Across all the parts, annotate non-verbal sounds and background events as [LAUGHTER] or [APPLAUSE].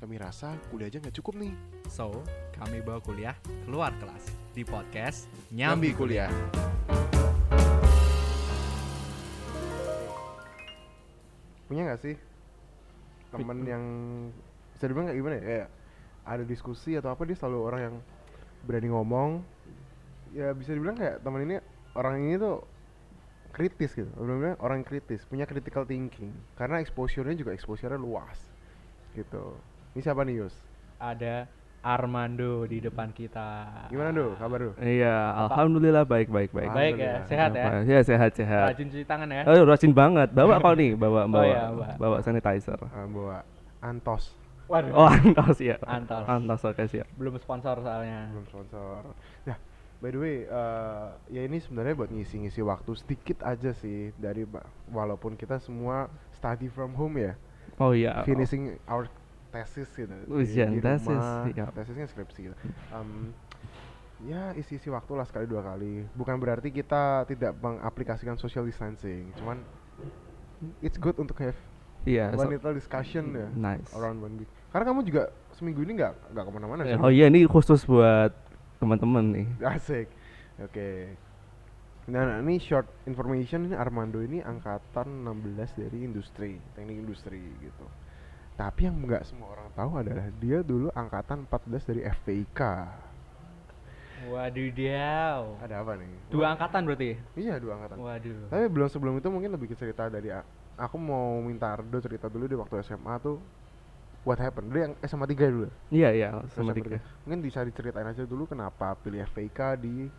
kami rasa kuliah aja nggak cukup nih. So, kami bawa kuliah keluar kelas di podcast Nyambi Nyambi, kuliah. Punya nggak sih temen yang bisa dibilang kayak gimana ya? Kayak ada diskusi atau apa dia selalu orang yang berani ngomong. Ya bisa dibilang kayak teman ini orang ini tuh kritis gitu. Benar-benar orang yang kritis, punya critical thinking. Karena exposure-nya juga exposure-nya luas. Gitu. Ini siapa nih Yus? Ada Armando di depan kita. Gimana Do? Kabar Do? Iya, Apa? alhamdulillah baik baik baik. Baik ya, sehat ya. Apa- Ya sehat sehat. Rajin cuci tangan ya. Oh, rajin banget. Bawa kau nih, bawa Oh bawa iya, bawa. bawa sanitizer. Ah, bawa Antos. Waduh. Oh, antos ya. Antos. Antos oke siap. Belum sponsor soalnya. belum sponsor. Nah, by the way, eh, ya ini sebenarnya buat ngisi-ngisi waktu sedikit aja sih dari walaupun kita semua study from home ya, Oh iya. finishing our thesis gitu. di- Ujian di tesis, rumah. iya. tesisnya skripsi gitu. Em, ya isi-isi waktu lah sekali dua kali. Bukan berarti kita tidak mengaplikasikan social distancing, cuman it's good untuk have Iya. one so- little discussion ya nice. around one week. Karena kamu juga seminggu ini nggak nggak ke mana-mana. Kan? Oh iya ini khusus buat teman-teman nih. Asik. Oke. Nah, nah, ini short information ini Armando ini angkatan 16 dari industri, teknik industri gitu. Tapi yang nggak semua orang tahu adalah dia dulu angkatan 14 dari FPIK. Wadidaw. Ada apa nih? Dua angkatan berarti? Iya, dua angkatan. Waduh. Tapi belum sebelum itu mungkin lebih ke cerita dari aku mau minta Ardo cerita dulu di waktu SMA tuh what happened. Dia yang SMA 3 dulu. ya? Iya iya SMA tiga. tiga. Mungkin bisa diceritain aja dulu kenapa pilih FPIK di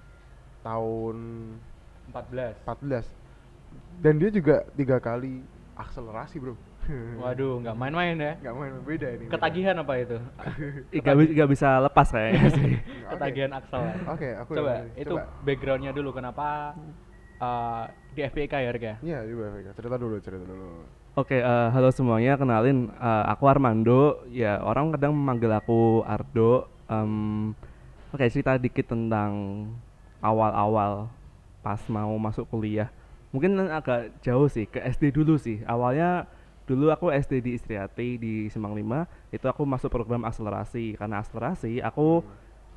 tahun 14. 14 dan dia juga tiga kali akselerasi bro Waduh, nggak main-main ya. nggak main beda ini beda. Ketagihan apa itu? [LAUGHS] Ih, Gak, bi- gak bisa lepas kayaknya sih. [LAUGHS] Oke. Ketagihan Axel. ya. oke aku Coba, yang- itu coba. backgroundnya dulu kenapa uh, di FPK ya, ya? Iya, di FPIK. Cerita dulu, cerita dulu. Oke, eh, halo semuanya. Kenalin, eh, aku Armando. Ya, orang kadang memanggil aku Ardo. Em, Oke, cerita dikit tentang awal-awal pas mau masuk kuliah. Mungkin agak jauh sih ke SD dulu sih. Awalnya dulu aku SD di Istriati di Semang 5 itu aku masuk program akselerasi karena akselerasi aku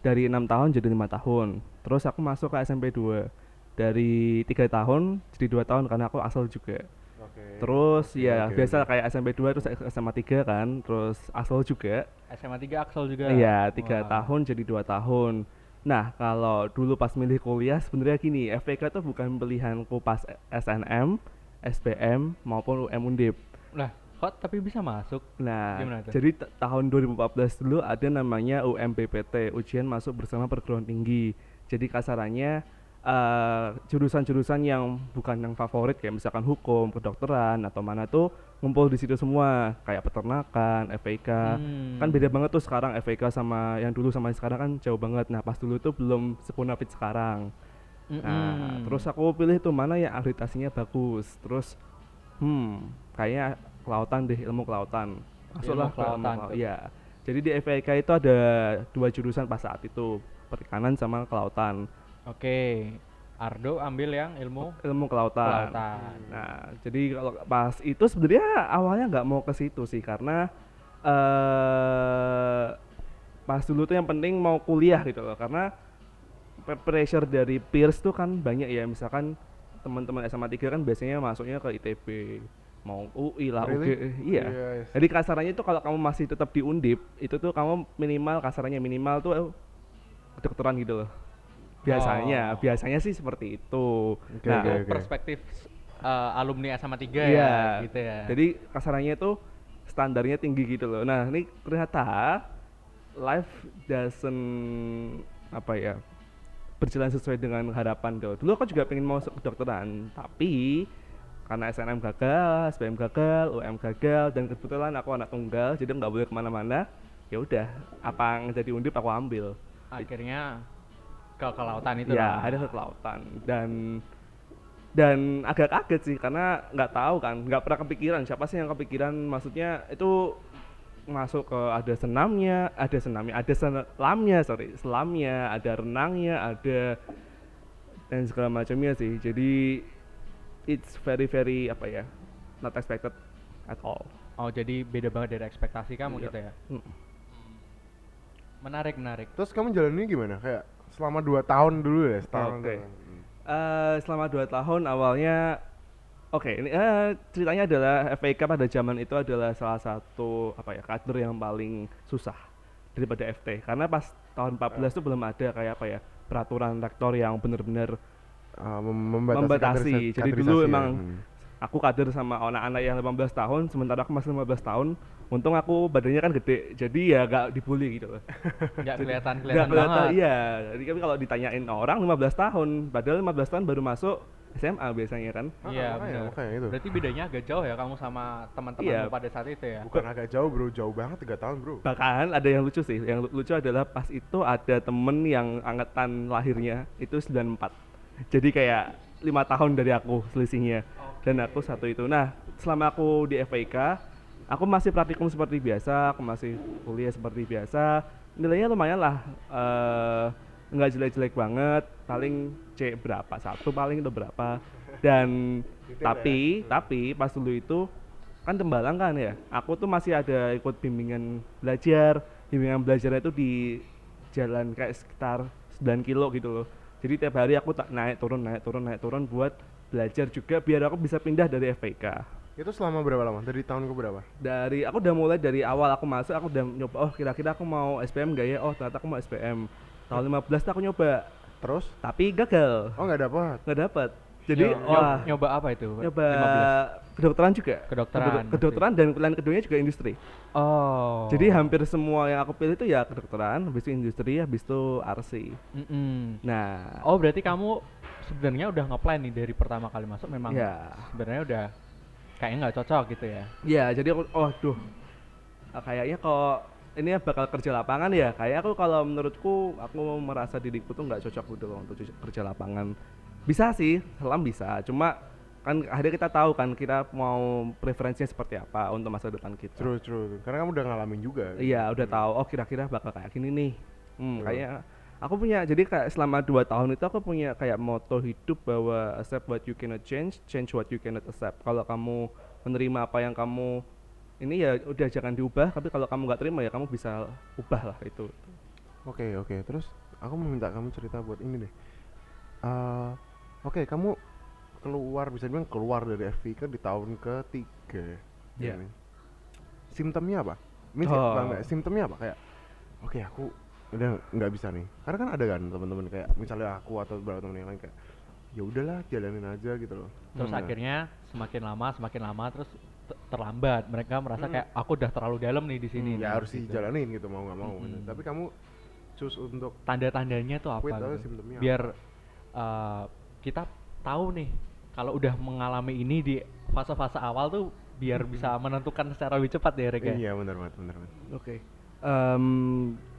dari enam tahun jadi lima tahun terus aku masuk ke SMP 2 dari tiga tahun jadi dua tahun karena aku asal juga Oke. Terus Oke, ya oke, biasa oke. kayak SMP 2 terus SMA 3 kan, terus asal juga. SMA 3 Axel juga. Iya, tiga Wah. tahun jadi dua tahun. Nah, kalau dulu pas milih kuliah sebenarnya gini, FPK itu bukan pilihanku pas SNM, SBM maupun UM Undip. Lah, kok tapi bisa masuk? Nah, jadi tahun 2014 dulu ada namanya UMPPT, ujian masuk bersama perguruan tinggi. Jadi kasarannya eh, jurusan-jurusan yang bukan yang favorit kayak misalkan hukum, kedokteran atau mana tuh ngumpul di situ semua, kayak peternakan, FPK. Hmm. Kan beda banget tuh sekarang FPK sama yang dulu sama yang sekarang kan jauh banget. Nah, pas dulu tuh belum sepunafit sekarang. Nah, Mm-mm. terus aku pilih tuh mana yang akreditasinya bagus. Terus hmm, kayaknya kelautan deh, ilmu kelautan. Masuklah ke ilmu kelautan tuh. Iya. Jadi di FPK itu ada dua jurusan pas saat itu, perikanan sama kelautan. Oke. Ardo ambil yang ilmu Ilmu kelautan. kelautan. Nah, jadi kalau pas itu sebenarnya awalnya nggak mau ke situ sih karena eh pas dulu tuh yang penting mau kuliah gitu loh karena pressure dari peers tuh kan banyak ya misalkan teman-teman SMA 3 kan biasanya masuknya ke ITB mau UI lah Really? UG iya Yes. jadi kasarannya itu kalau kamu masih tetap di Undip itu tuh kamu minimal kasarannya minimal tuh eh, kedokteran gitu loh biasanya Oh. biasanya sih seperti itu Oke, nah Itu oke. perspektif uh, alumni SMA 3 Iya, ya, gitu ya. Jadi kasarannya itu standarnya tinggi gitu loh. Nah, ini ternyata life doesn't apa ya berjalan sesuai dengan harapan tuh. Dulu aku juga pengen mau masuk kedokteran, tapi karena SNM gagal, SBM gagal, UM gagal, dan kebetulan aku anak tunggal, jadi nggak boleh ke mana-mana. Ya udah, apa yang jadi undip aku ambil. akhirnya ke kelautan itu ya, ada ke kelautan dan dan agak kaget sih karena nggak tahu kan, nggak pernah kepikiran siapa sih yang kepikiran maksudnya itu masuk ke ada senamnya, ada senamnya, ada selamnya, sorry, selamnya, ada renangnya, ada dan segala macamnya sih. Jadi it's very very apa ya, not expected at all. Oh jadi beda banget dari ekspektasi kamu Iya. gitu ya. Mm. Menarik menarik. Terus kamu jalaninnya gimana? Kayak selama 2 tahun dulu ya, setahun. Oke. dulu. Hmm. Eh, selama dua tahun awalnya oke ini eh, ceritanya adalah FA Cup pada zaman itu adalah salah satu apa ya kader yang paling susah daripada FT karena pas tahun 14 itu belum ada kayak apa ya peraturan rektor yang benar-benar Ah, mem- membatasi, Membatasi. kaderisa- Jadi dulu ya. emang Hmm. aku kader sama anak-anak yang 15 tahun sementara aku masih 15 tahun untung aku badannya kan gede jadi ya gak dibully gitu loh Nggak kelihatan kelihatan kelihatan, banget. iya jadi kan kalau ditanyain orang 15 tahun padahal 15 tahun baru masuk SMA biasanya kan Ah, Iya makanya, benar. makanya itu. Berarti bedanya agak jauh ya kamu sama teman-teman Iya. pada saat itu ya. Bukan agak jauh bro, jauh banget 3 tahun bro. bahkan ada yang lucu sih yang lu- lucu adalah pas itu ada temen yang angkatan lahirnya itu 94 jadi kayak lima tahun dari aku selisihnya. Dan aku satu itu. Nah selama aku di FIK aku masih praktikum seperti biasa aku masih kuliah seperti biasa. Nilainya lumayan lah eh, nggak jelek-jelek banget. Paling C berapa satu paling itu berapa. Dan Detail tapi tapi pas dulu itu kan tembalang kan ya. Aku tuh masih ada ikut bimbingan belajar. Bimbingan belajarnya itu di jalan kayak sekitar 9 kilo gitu loh jadi tiap hari aku tak naik turun naik turun naik turun buat belajar juga biar aku bisa pindah dari FPK Itu selama berapa lama? Dari tahun ke berapa? dari aku udah mulai dari awal aku masuk aku udah nyoba oh kira-kira aku mau SPM gak ya oh ternyata aku mau SPM tahun 15 tuh aku nyoba Terus? tapi gagal Oh nggak dapat. nggak dapet jadi Nyo- wah nyoba apa itu? nyoba 15. kedokteran juga Kedokteran, Kedok- kedokteran dan pilihan keduanya juga industri Oh. jadi hampir semua yang aku pilih itu ya kedokteran habis itu industri habis itu RC Mm-mm. nah Oh berarti kamu sebenarnya udah ngeplan nih dari pertama kali masuk memang ya sebenarnya udah kayaknya nggak cocok gitu ya. ya jadi aku oh duh kayaknya kok ini bakal kerja lapangan ya kayak aku kalau menurutku aku merasa diriku tuh nggak cocok gitu loh untuk kerja lapangan bisa sih selam bisa cuma kan akhirnya kita tahu kan kita mau preferensinya seperti apa untuk masa depan kita True, true. Karena kamu udah ngalamin juga. Iya, udah tahu. Oh, kira-kira bakal kayak gini nih. Hmm, Betul. kayak aku punya jadi kayak selama dua tahun itu aku punya kayak moto hidup bahwa accept what you cannot change, change what you cannot accept. Kalau kamu menerima apa yang kamu ini ya udah jangan diubah, tapi kalau kamu nggak terima ya kamu bisa ubah lah itu. Oke, oke. Terus aku mau minta kamu cerita buat ini deh. Eh, oke, kamu keluar bisa dibilang keluar dari FV di tahun ketiga. Iya. ini. Simptomnya apa? Means Oh. ya, simptomnya apa? Kayak oke, aku udah nggak bisa nih. Karena kan ada kan teman-teman kayak misalnya aku atau beberapa teman yang lain kayak ya udahlah jalanin aja gitu loh. Terus Hmm. akhirnya semakin lama semakin lama terus te- terlambat. Mereka merasa kayak aku udah terlalu dalam nih di sini. ya nih, harus gitu. dijalanin gitu mau nggak mau. gitu. Mm-mm. Tapi kamu choose untuk Tanda-tandanya tuh apa? gitu? simptomnya Biar uh, kita tahu nih kalau udah mengalami ini di fase-fase awal tuh biar bisa menentukan secara lebih cepat ya Rek ya? Iya benar banget, benar banget. Oke. Em,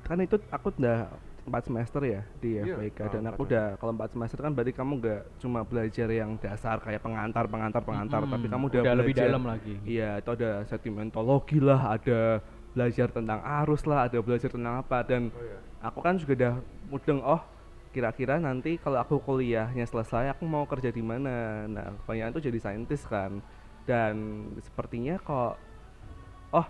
kan itu aku udah empat semester ya di Iya, FPK ah, dan aku udah kalau empat semester kan berarti kamu nggak cuma belajar yang dasar kayak pengantar pengantar pengantar Mm-mm, tapi kamu udah, lebih belajar dalam lagi. Iya, itu ada sedimentologi lah, ada belajar tentang arus lah, ada belajar tentang apa dan Oh iya. aku kan juga udah mudeng oh kira-kira nanti kalau aku kuliahnya selesai aku mau kerja di mana. Nah, kebanyakan tuh jadi saintis kan. Dan sepertinya kok oh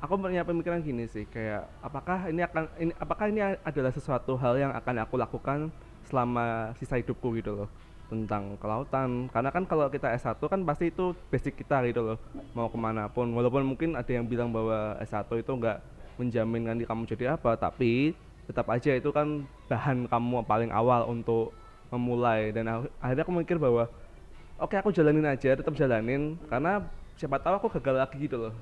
aku punya pemikiran gini sih kayak apakah ini akan ini apakah ini adalah sesuatu hal yang akan aku lakukan selama sisa hidupku gitu loh tentang kelautan karena kan kalau kita S1 kan pasti itu basic kita gitu loh mau ke mana pun walaupun mungkin ada yang bilang bahwa S1 itu enggak menjamin nanti kamu jadi apa tapi tetap aja itu kan bahan kamu paling awal untuk memulai dan akhirnya aku mikir bahwa oke aku jalanin aja tetap jalanin karena siapa tahu aku gagal lagi gitu loh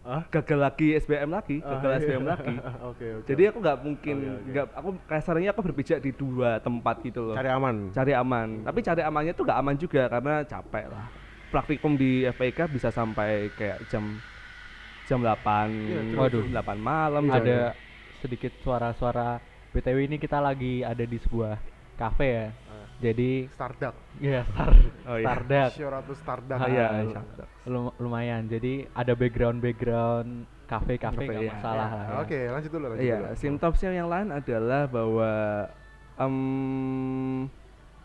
Ah? gagal lagi SBM lagi Ah, gagal iya. SBM lagi [LAUGHS] Oke, oke. jadi aku nggak mungkin Oke, oke. nggak aku kasarnya aku berpijak di dua tempat gitu loh cari aman. cari aman tapi cari amannya tuh nggak aman juga karena capek lah praktikum di FPK bisa sampai kayak jam jam 8 Iya, true, Waduh. 8 malam Iya, ada sedikit suara-suara BTW ini kita lagi ada di sebuah kafe ya. Ah. Jadi Starduck. ya [LAUGHS] star Oh, iya. Starduck. Ah, iya, Ah, iya. Lum- lumayan. Jadi ada background-background kafe-kafe Kafe, nggak iya. masalah Ya, lah. ya. Oke, lanjut dulu, lanjut Iya, dulu. simptomsnya yang lain adalah bahwa em,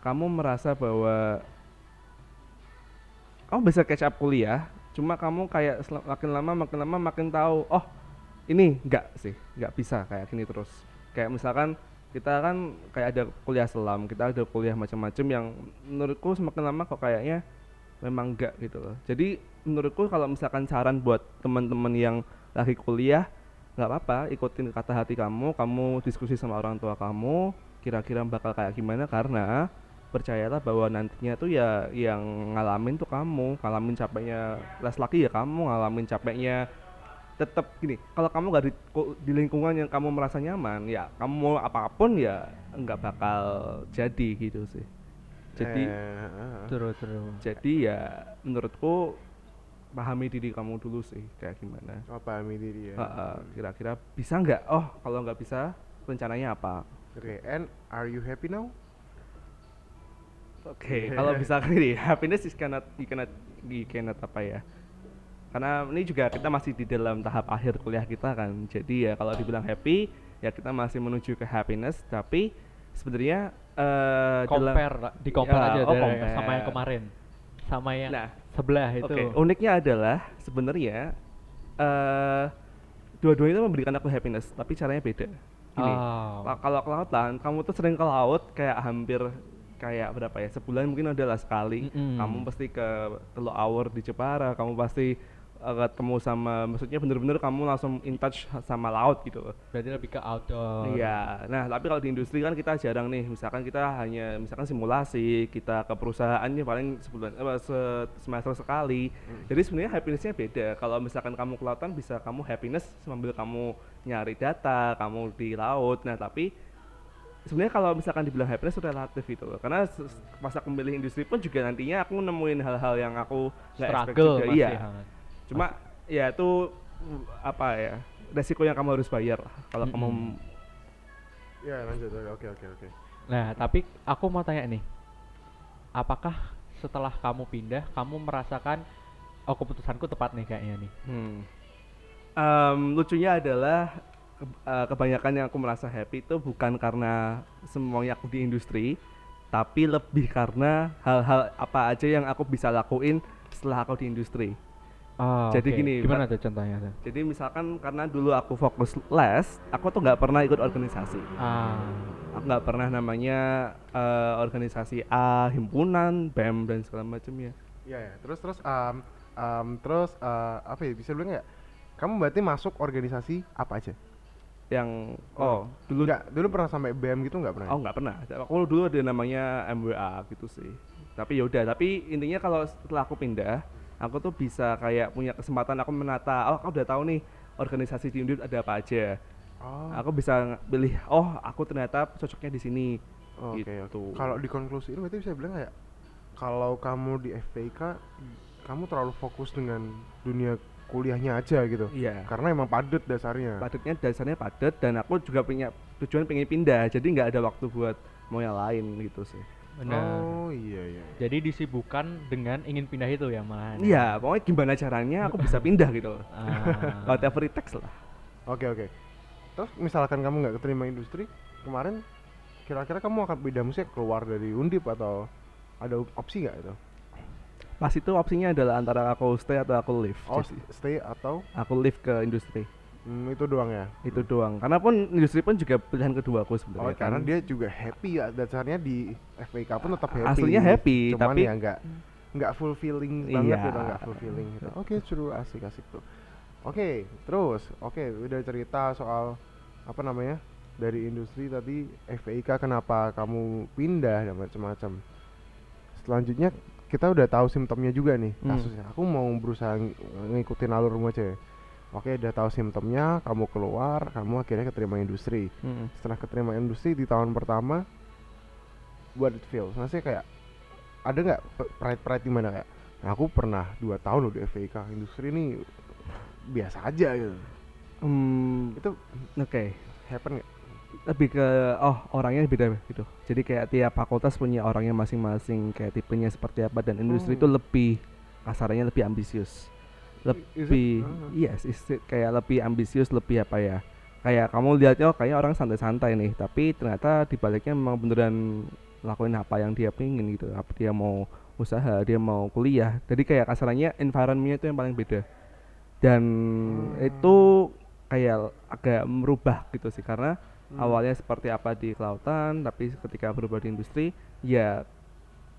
kamu merasa bahwa kamu bisa catch up kuliah, cuma kamu kayak makin lama makin lama makin tahu oh ini enggak sih enggak bisa kayak gini terus. Kayak misalkan kita kan kayak ada kuliah selam kita ada kuliah macam-macam yang menurutku semakin lama kok kayaknya memang enggak gitu loh. Jadi menurutku kalau misalkan saran buat teman-teman yang lagi kuliah nggak apa-apa ikutin kata hati kamu kamu diskusi sama orang tua kamu kira-kira bakal kayak gimana karena percayalah bahwa nantinya tuh ya yang ngalamin tuh kamu ngalamin capeknya les laki ya kamu ngalamin capeknya tetap gini kalau kamu gak di, di lingkungan yang kamu merasa nyaman ya kamu mau apa pun ya nggak bakal jadi gitu sih. Jadi Eh, eh, True, true. jadi ya menurutku pahami diri kamu dulu sih kayak gimana. Oh pahami diri ya. Ha, ha, kira-kira bisa nggak? Oh kalau nggak bisa rencananya apa? Oke and are you happy now? Oke kalau misalkan [LAUGHS] ini happiness is cannot you cannot you cannot apa ya karena ini juga kita masih di dalam tahap akhir kuliah kita kan jadi ya kalau dibilang happy ya kita masih menuju ke happiness tapi sebenarnya dalam- compare lah, di compare Ya, aja oh, compare. sama yang kemarin sama yang Nah, sebelah itu Oke, uniknya adalah sebenarnya eh dua-duanya itu memberikan aku happiness, tapi caranya beda. Gini, Oh. la- kalau ke lautan, kamu tuh sering ke laut kayak hampir kayak berapa ya sebulan mungkin adalah sekali. Mm-mm. Kamu pasti ke Teluk Awur di Jepara, kamu pasti ketemu sama, maksudnya bener-bener kamu langsung in touch sama laut gitu loh. berarti lebih ke outdoor Iya, nah tapi kalau di industri kan kita jarang nih, misalkan kita hanya misalkan simulasi, kita ke perusahaannya paling sebulan apa se- semester sekali. Jadi sebenarnya happinessnya beda. Kalau misalkan kamu ke lautan bisa kamu happiness sambil kamu nyari data, kamu di laut. Nah tapi sebenarnya kalau misalkan dibilang happiness itu relatif gitu loh. Karena aku memilih industri pun juga nantinya aku nemuin hal-hal yang aku nggak expect juga. Iya. Cuma ya itu uh, apa ya resiko yang kamu harus bayar lah kalau kamu Mm-mm. ya lanjut oke oke oke Nah, tapi aku mau tanya nih. Apakah setelah kamu pindah, kamu merasakan oh keputusanku tepat nih kayaknya nih. Hmm. Em, lucunya adalah ke- eh, kebanyakan yang aku merasa happy itu bukan karena semuanya aku di industri, tapi lebih karena hal-hal apa aja yang aku bisa lakuin setelah aku di industri. Oh, Jadi oke. gini, gimana tuh contohnya tuh? Jadi misalkan karena dulu aku fokus les, aku tuh nggak pernah ikut organisasi. Ah, Aku nggak pernah namanya eh, organisasi A, himpunan, BEM dan segala macamnya. Iya ya. Terus terus um, um, terus uh, apa ya bisa bilang nggak? Kamu berarti masuk organisasi apa aja? Yang oh dulu Enggak, dulu pernah sampai BM gitu nggak pernah? Oh nggak pernah. Aku dulu ada namanya MWA gitu sih. Tapi yaudah. Tapi intinya kalau setelah aku pindah, aku tuh bisa kayak punya kesempatan aku menata. Oh aku udah tahu nih organisasi di Undip ada apa aja. Oh, Aku bisa pilih. Oh aku ternyata cocoknya di sini. oke gitu. oke. Kalau dikonklusiin berarti bisa bilang kayak kalau kamu di FPK kamu terlalu fokus dengan dunia kuliahnya aja gitu. Iya. Karena emang padat dasarnya. Padatnya dasarnya padat dan aku juga punya tujuan pengen pindah. Jadi nggak ada waktu buat mau yang lain gitu sih. Benar. Oh iya iya. Jadi disibukkan dengan ingin pindah itu ya malahan. Iya, pokoknya gimana caranya aku bisa pindah gitu. loh. Ah. [LAUGHS] Whatever it takes lah. Oke oke. Terus misalkan kamu nggak keterima industri kemarin, kira-kira kamu akan pindah musik keluar dari Undip atau ada op- opsi nggak itu? Pas itu opsinya adalah antara aku stay atau aku leave. Oh Jadi, stay atau aku leave ke industri. Hmm, itu doang ya? Itu doang. Karena pun industri pun juga pilihan kedua aku Oh sebenarnya. karena kan. dia juga happy ya dasarnya di FPK pun tetap happy. Aslinya happy, Cuman tapi- ya nggak nggak fulfilling Iya. banget gitu nggak fulfilling gitu. Oke seru asik asik tuh. Oke terus oke udah cerita soal apa namanya dari industri tadi FPK kenapa kamu pindah dan macam-macam. Selanjutnya kita udah tahu simptomnya juga nih Hmm. kasusnya. Aku mau berusaha ng- ngikutin alurmu aja. ya. Oke udah tahu simptomnya, kamu keluar, kamu akhirnya keterima industri Mm. setelah keterima industri di tahun pertama what it feels maksudnya kayak ada nggak pride pride di mana kayak "Nah, aku pernah dua tahun loh di FPK industri ini biasa aja gitu Hmm, itu oke. happen nggak Lebih ke oh orangnya beda gitu. Jadi kayak tiap fakultas punya orangnya masing-masing, kayak tipenya seperti apa dan industri Oh. itu lebih kasarnya lebih ambisius. Lebih Ah. yes, is it kayak lebih ambisius, lebih apa ya? Kayak kamu lihatnya oh kayaknya orang santai-santai nih, tapi ternyata di baliknya memang beneran lakuin apa yang dia pengen gitu. Apa dia mau usaha dia mau kuliah jadi kayak kasarannya environmentnya itu yang paling beda dan itu kayak agak merubah gitu sih karena Hmm. awalnya seperti apa di kelautan tapi ketika berubah di industri ya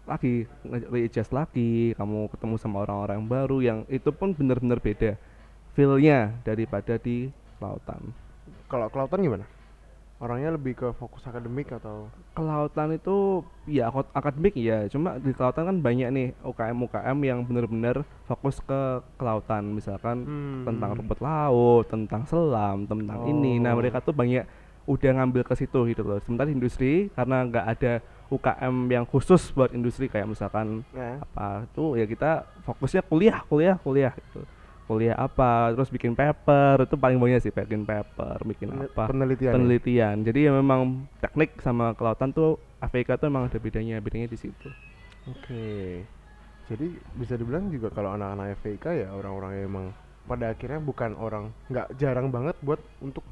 lagi readjust lagi kamu ketemu sama orang-orang baru yang itu pun benar-benar beda feelnya daripada di kelautan Kalau kelautan gimana? Orangnya lebih ke fokus akademik atau kelautan itu ya akad- akademik ya cuma di kelautan kan banyak nih UKM UKM yang benar-benar fokus ke kelautan misalkan Hmm. tentang rumput laut tentang selam tentang ini nah Oh. mereka tuh banyak udah ngambil ke situ gitu loh sementara di industri karena nggak ada UKM yang khusus buat industri kayak misalkan ya. apa tuh ya kita fokusnya kuliah kuliah kuliah gitu kuliah apa terus bikin paper itu paling banyak sih bikin paper bikin Pen- apa penelitian ya? penelitian jadi ya memang teknik sama kelautan tuh AVK tuh emang ada bedanya bedanya di situ Oke. Jadi bisa dibilang juga kalau anak-anak FVK ya orang-orang yang emang pada akhirnya bukan orang nggak jarang banget buat untuk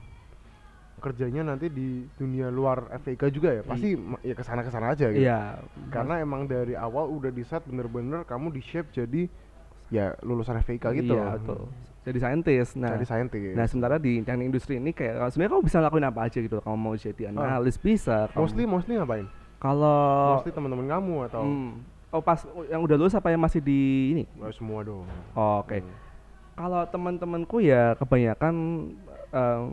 kerjanya nanti di dunia luar FVK juga ya. Pasti ya ke sana ke sana aja gitu. iya Karena emang dari awal udah di set bener-bener kamu di shape jadi ya lulusan FVK gitu. iya betul jadi saintis nah Jadi saintis. nah sementara di teknik industri ini kayak sebenarnya kamu bisa lakuin apa aja gitu kamu mau jadi analis bisa kamu- mostly mostly ngapain? kalau mostly teman-teman kamu atau hmm, oh pas yang udah lulus apa yang masih di ini Oh, semua dong. Oh, oke Hmm. kalau teman-temanku ya kebanyakan em,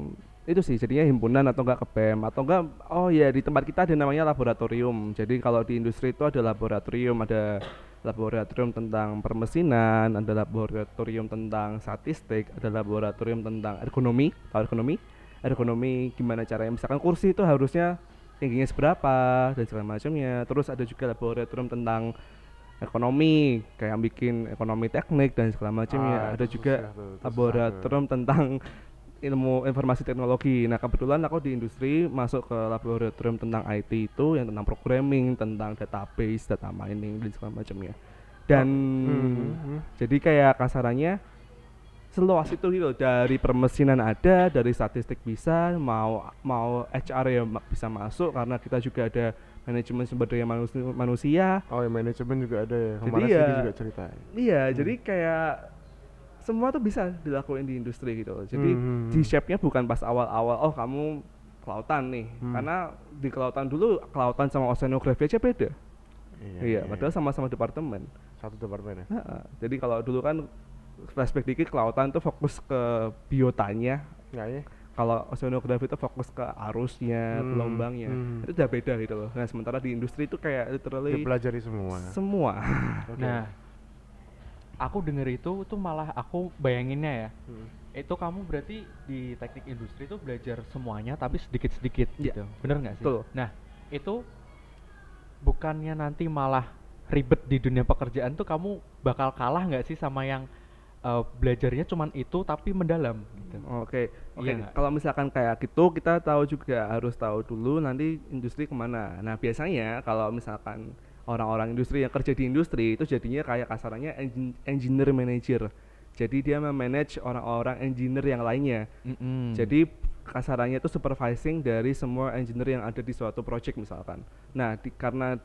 itu sih jadinya himpunan atau enggak ke BEM atau enggak oh ya di tempat kita ada namanya laboratorium. Jadi kalau di industri itu ada laboratorium ada laboratorium tentang permesinan ada laboratorium tentang statistik ada laboratorium tentang ergonomi. Tahu ergonomi ergonomi gimana caranya? Misalkan kursi itu harusnya tingginya seberapa dan segala macamnya. Terus ada juga laboratorium tentang ekonomi kayak bikin ekonomi teknik dan segala macamnya. Ah, ada juga laboratorium tentang ilmu informasi teknologi. Nah, kebetulan aku di industri masuk ke laboratorium tentang IT itu yang tentang programming, tentang database, data mining dan segala macamnya. Dan Hmm, jadi kayak kasarannya seluas itu gitu dari permesinan ada, dari statistik bisa, mau mau HR ya bisa masuk karena kita juga ada manajemen sumber daya manusia, manusia Oh ya manajemen juga ada ya. Jadi ya- juga cerita. Iya, Hmm. jadi kayak semua tuh bisa dilakuin di industri gitu. loh. Jadi Hmm. di shape-nya bukan pas awal-awal oh kamu kelautan nih. Hmm. Karena di kelautan dulu kelautan sama oceanografi aja beda. Iya, Iya, padahal sama-sama departemen. satu departemen ya. Nah, jadi kalau dulu kan flashback dikit kelautan tuh fokus ke biotanya. Ya? Kalau oceanografi itu fokus ke arusnya, Hmm, gelombangnya. hmm. Itu udah beda gitu loh. Nah, sementara di industri itu kayak literally Dipelajari semua. semua. [LAUGHS] Oke. Nah, aku denger itu tuh malah aku bayanginnya ya. Hmm. Itu kamu berarti di teknik industri tuh belajar semuanya tapi sedikit-sedikit Iya. gitu. Bener nggak sih? Betul. Nah, itu bukannya nanti malah ribet di dunia pekerjaan tuh kamu bakal kalah nggak sih sama yang eh, belajarnya cuman itu tapi mendalam gitu. Oke, oke. Iya nggak? Kalau misalkan kayak gitu, kita tahu juga harus tahu dulu nanti industri ke mana. Nah biasanya kalau misalkan orang-orang industri yang kerja di industri itu jadinya kayak kasarannya engin- engineer manager. Jadi dia memanage orang-orang engineer yang lainnya. Mm-mm. Jadi kasarannya itu supervising dari semua engineer yang ada di suatu project misalkan. Nah, di- karena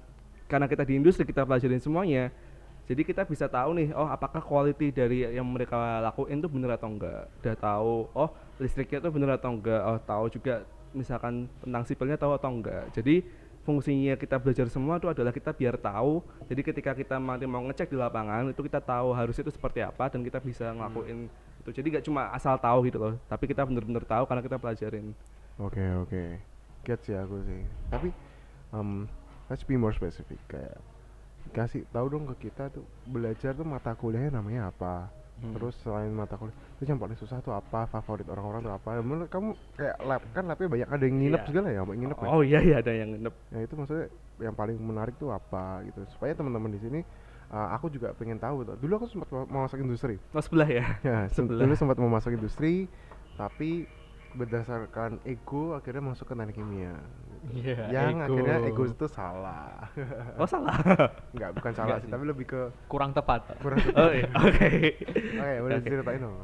karena kita di industri kita pelajarin semuanya. Jadi kita bisa tahu nih, oh apakah quality dari yang mereka lakuin itu bener atau enggak. Udah tahu, oh listriknya itu bener atau enggak. Oh tahu juga misalkan tentang sipilnya tahu atau enggak. Jadi fungsinya kita belajar semua itu adalah kita biar tahu. Jadi ketika kita nanti mau ngecek di lapangan itu kita tahu harusnya itu seperti apa dan kita bisa ngelakuin itu. Jadi gak cuma asal tahu gitu loh, tapi kita bener-bener tahu karena kita pelajarin. Oke oke. Get sih aku sih. Tapi um, let's be more specific kayak kasih tahu dong ke kita tuh belajar tuh mata kuliahnya namanya apa. Hmm. Terus selain mata kuliah, itu yang paling susah tuh apa? Favorit orang-orang tuh apa? Menurut kamu kayak lab kan labnya banyak ada yang nginep Iya. segala ya, mau nginep ya. Oh iya iya ada yang nginep. Ya itu maksudnya yang paling menarik tuh apa gitu. Supaya teman-teman di sini uh, aku juga pengen tahu tuh. Dulu aku sempat mau masuk industri. Oh sebelah ya. Ya, [LAUGHS] se- Sebelah. dulu sempat mau masuk industri, tapi berdasarkan ego akhirnya masuk ke teknik kimia. Iya, yang ego. akhirnya ego itu salah. Oh salah. [LAUGHS] Enggak, bukan salah Enggak sih, tapi lebih ke kurang tepat. kurang [LAUGHS] oh iya. Oke. Oke, boleh ceritain dong.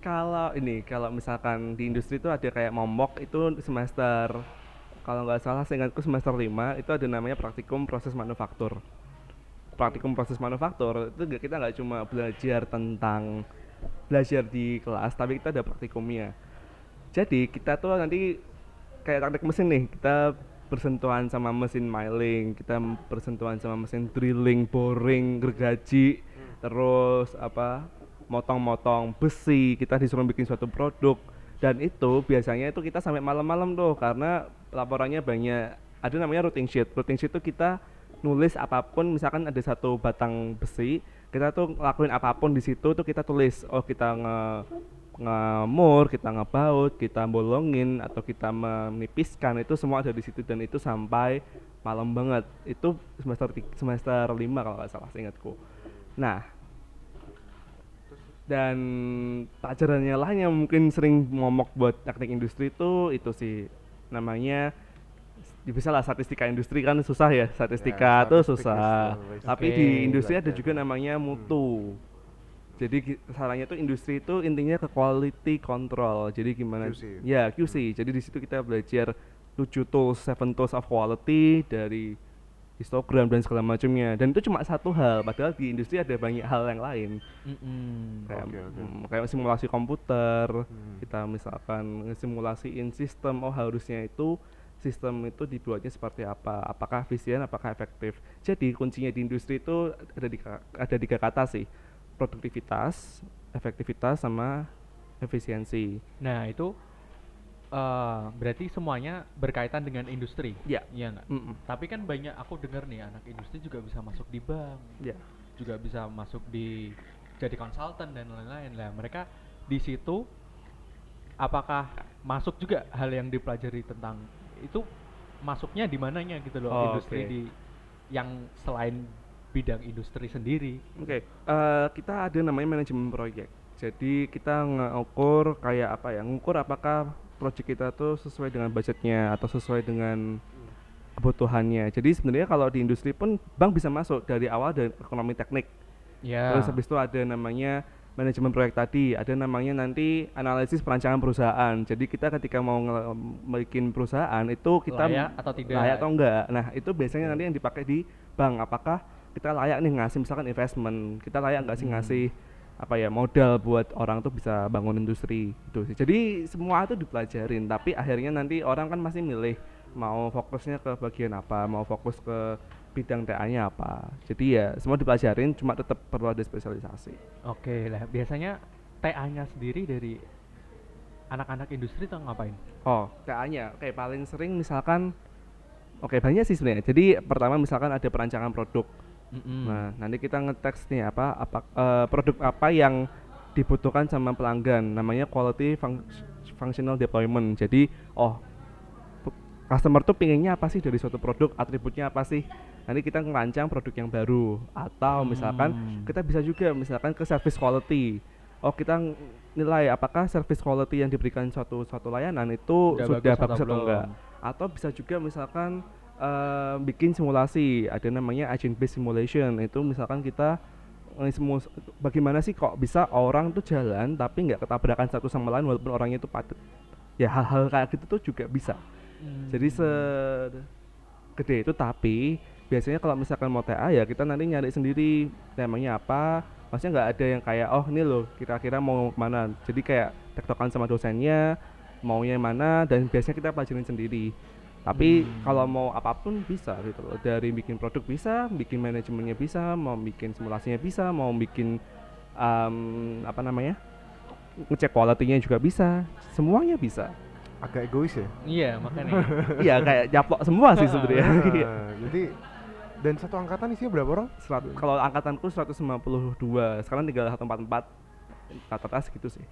Kalau ini kalau misalkan di industri itu ada kayak momok itu semester kalau nggak salah seingatku semester 5 itu ada namanya praktikum proses manufaktur. praktikum proses manufaktur itu nggak- kita nggak cuma belajar tentang belajar di kelas tapi kita ada praktikumnya jadi kita tuh nanti kayak teknik mesin nih kita bersentuhan sama mesin milling kita bersentuhan sama mesin drilling boring gergaji terus apa motong-motong besi kita disuruh bikin suatu produk. Dan itu biasanya itu kita sampai malam-malam tuh karena laporannya banyak. Ada namanya routing sheet. Routing sheet itu kita nulis apa pun misalkan ada satu batang besi kita tuh ngelakuin apa pun di situ tuh kita tulis. Oh kita nge ngemur, kita ngebaut, kita bolongin atau kita menipiskan itu semua ada di situ dan itu sampai malam banget. Itu semester semester 5 kalau nggak salah seingatku. Nah, dan pelajarannya lah yang mungkin sering momok buat teknik industri itu itu sih namanya ya bisa lah statistika industri kan susah ya statistika Ya, tuh susah tapi basic. di industri ada juga namanya mutu jadi caranya tuh industri itu intinya ke quality control jadi gimana QC. ya QC jadi di situ kita belajar tujuh tools seven tools of quality dari histogram dan segala macamnya dan itu cuma satu hal padahal di industri ada banyak hal yang lain Mm-mm. kayak Oke, oke. mm, kayak simulasi komputer Hmm. kita misalkan simulasiin sistem oh harusnya itu sistem itu dibuatnya seperti apa apakah efisien apakah efektif jadi kuncinya di industri itu ada di ada tiga kata sih produktivitas efektivitas sama efisiensi Nah itu eh, berarti semuanya berkaitan dengan industri. ya Iya nggak? mm-mm, Tapi kan banyak aku dengar nih anak industri juga bisa masuk di bank, ya juga bisa masuk di jadi konsultan dan lain-lain lah. Mereka di situ apakah masuk juga hal yang dipelajari tentang itu masuknya di mananya gitu loh Oh, industri oke. di yang selain bidang industri sendiri. Oke, eh, kita ada namanya manajemen proyek. Jadi kita ngukur kayak apa ya? Ngukur apakah proyek kita tuh sesuai dengan budgetnya atau sesuai dengan kebutuhannya. Jadi sebenarnya kalau di industri pun bank bisa masuk dari awal dari ekonomi teknik. Ya. Terus habis itu ada namanya manajemen proyek tadi, ada namanya nanti analisis perancangan perusahaan. Jadi kita ketika mau bikin perusahaan itu kita Layak atau tidak? layak atau enggak. Nah, itu biasanya nanti yang dipakai di bank. Apakah kita layak nih ngasih misalkan investment, kita layak nggak sih ngasih apa ya modal buat orang tuh bisa bangun industri itu sih. Jadi semua itu dipelajarin, tapi akhirnya nanti orang kan masih milih mau fokusnya ke bagian apa, mau fokus ke bidang TA-nya apa. Jadi ya semua dipelajarin, cuma tetap perlu ada spesialisasi. Oke lah, biasanya TA-nya sendiri dari anak-anak industri tuh ngapain? Oh, TA-nya kayak paling sering misalkan Oke banyak sih sebenarnya. Jadi pertama misalkan ada perancangan produk. Mm-mm. Nah, nanti kita ngeteks nih apa apa eh, produk apa yang dibutuhkan sama pelanggan. Namanya quality func- functional deployment. Jadi, oh customer tuh pinginnya apa sih dari suatu produk, atributnya apa sih? Nanti kita ngerancang produk yang baru atau misalkan Hmm. kita bisa juga misalkan ke service quality. Oh, kita nilai apakah service quality yang diberikan suatu suatu layanan itu Udah sudah bagus atau bagus atau belum? enggak? Atau bisa juga misalkan eh, bikin simulasi, ada namanya agent based simulation. Itu misalkan kita eh, bagaimana sih kok bisa orang tuh jalan tapi nggak ketabrakan satu sama lain walaupun orangnya itu padat. Ya hal-hal kayak gitu tuh juga bisa. Jadi se gede itu tapi biasanya kalau misalkan mau TA ya kita nanti nyari sendiri temanya apa maksudnya nggak ada yang kayak oh ini loh kira-kira mau ke mana jadi kayak tektokan sama dosennya maunya yang mana dan biasanya kita pelajarin sendiri tapi Hmm. kalau mau apa pun bisa gitu loh. Dari bikin produk bisa bikin manajemennya bisa mau bikin simulasinya bisa mau bikin em, apa namanya ngecek quality-nya juga bisa. Semuanya bisa. Agak egois ya? Iya, makanya. [LAUGHS] iya kayak japlok semua sih sebenarnya. Iya. Nah, jadi dan satu angkatan isinya berapa orang? Serat- kalau angkatanku 152 sekarang tinggal 144 rata-rata segitu sih.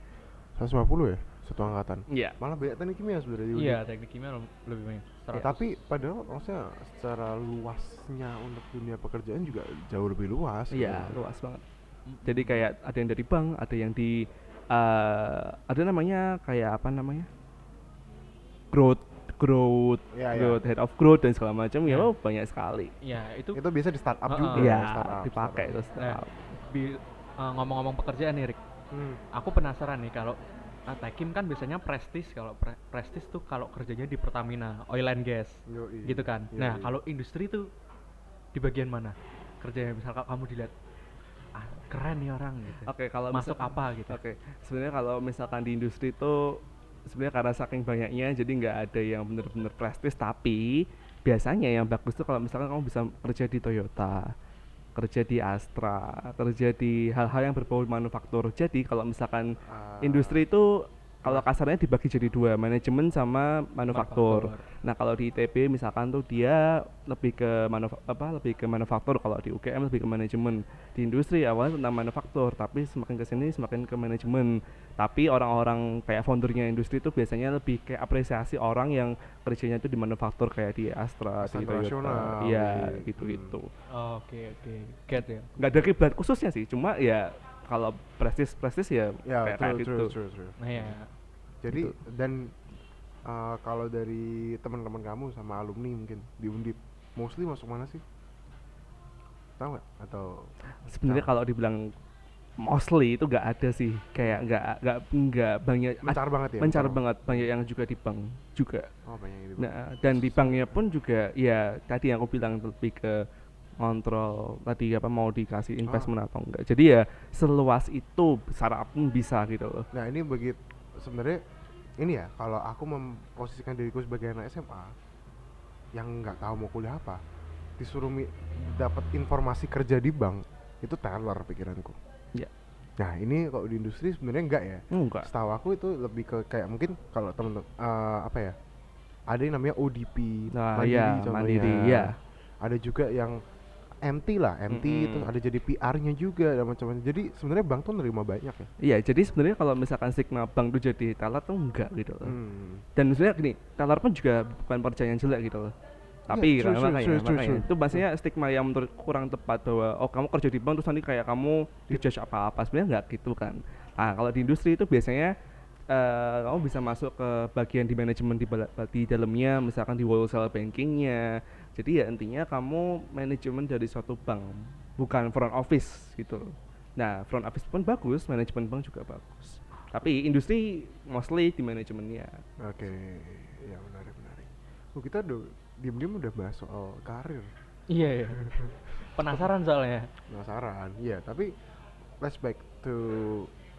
150 ya satu angkatan iya malah banyak teknik kimia sebenarnya Iya, Undip. teknik kimia le- lebih banyak. Seratus. tapi padahal maksudnya secara luasnya untuk dunia pekerjaan juga jauh lebih luas iya gitu. luas banget jadi kayak ada yang dari bank ada yang di eh, ada namanya kayak apa namanya growth growth iya. growth head of growth dan segala macam ya oh, banyak sekali Iya, itu itu biasa di startup Heeh. juga iya startup, dipakai startup. terus Nah, bi- eh, ngomong-ngomong pekerjaan nih, Rick. Hmm. Aku penasaran nih kalau uh, Tekim kan biasanya prestis kalau pre- prestis tuh kalau kerjanya di Pertamina, oil and gas. Yoi. Gitu kan. Yoi. Nah, kalau industri tuh di bagian mana? kerja misalkan kamu dilihat ah, keren nih orang gitu Oke, kalau masuk apa gitu Oke, sebenarnya kalau misalkan di industri itu sebenarnya karena saking banyaknya jadi nggak ada yang bener-bener prestis tapi biasanya yang bagus tuh kalau misalkan kamu bisa kerja di Toyota, kerja di Astra, kerja di hal-hal yang berbau manufaktur. Jadi kalau misalkan Ah, industri itu kalau kasarnya dibagi jadi dua, manajemen sama manufaktur. Manufaktur. Nah, kalau di ITB misalkan tuh dia lebih ke manuf apa lebih ke manufaktur, kalau di UGM lebih ke manajemen. Di industri awalnya tentang manufaktur, tapi semakin ke sini semakin ke manajemen. Tapi orang-orang kayak foundernya industri itu biasanya lebih kayak apresiasi orang yang kerjanya itu di manufaktur kayak di Astra, di Toyota. Iya, gitu. gitu-gitu. Oke oke get ya Nggak ada kiblat khususnya sih, cuma ya kalau prestis prestis ya, ya kayak, true, kayak true, gitu. true, true. nah ya Jadi Gitu. dan uh, kalau dari teman-teman kamu sama alumni mungkin di Undip mostly masuk mana sih? Tahu nggak? Atau Sebenarnya kalau dibilang mostly itu nggak ada sih, kayak nggak nggak nggak banyak mencar banget ya? mencar banget banyak yang juga di bank juga Oh banyak yang di nah dan di banknya pun juga ya tadi yang aku bilang lebih ke kontrol tadi apa mau dikasih investment atau enggak jadi ya seluas itu secara apa pun bisa gitu loh Nah ini begitu sebenarnya ini ya kalau aku memposisikan diriku sebagai anak SMA yang nggak tahu mau kuliah apa disuruh dapat informasi kerja di bank itu teller pikiranku. Ya. Nah ini kalau di industri sebenarnya enggak ya. enggak Setahu aku itu lebih ke kayak mungkin kalau temen eh, apa ya ada yang namanya ODP nah iya contohnya. mandiri ya Ada juga yang MT lah, MT itu Mm-mm. ada jadi PR-nya juga dan macam-macam. Jadi sebenarnya bank tuh nerima banyak ya. iya jadi sebenarnya kalau misalkan stigma bank tuh jadi teller tuh enggak gitu loh Hmm. dan sebenarnya gini teller pun juga bukan percayaan jelek gitu loh tapi true, kan, true, makanya, true, true, makanya true. itu maksudnya stigma yang menurut kurang tepat bahwa oh kamu kerja di bank terus nanti kayak kamu dijudge apa-apa sebenarnya nggak gitu kan nah kalau di industri itu biasanya eh, kamu bisa masuk ke bagian di manajemen di, di dalamnya misalkan di wholesale bankingnya jadi ya intinya kamu manajemen dari suatu bank bukan front office gitu. Nah front office pun bagus manajemen bank juga bagus. Tapi industri mostly di manajemennya. Oke, ya menarik menarik. Oh kita udah diem-diem udah bahas soal karir, iya ya penasaran soalnya. Penasaran. Iya, tapi let's back to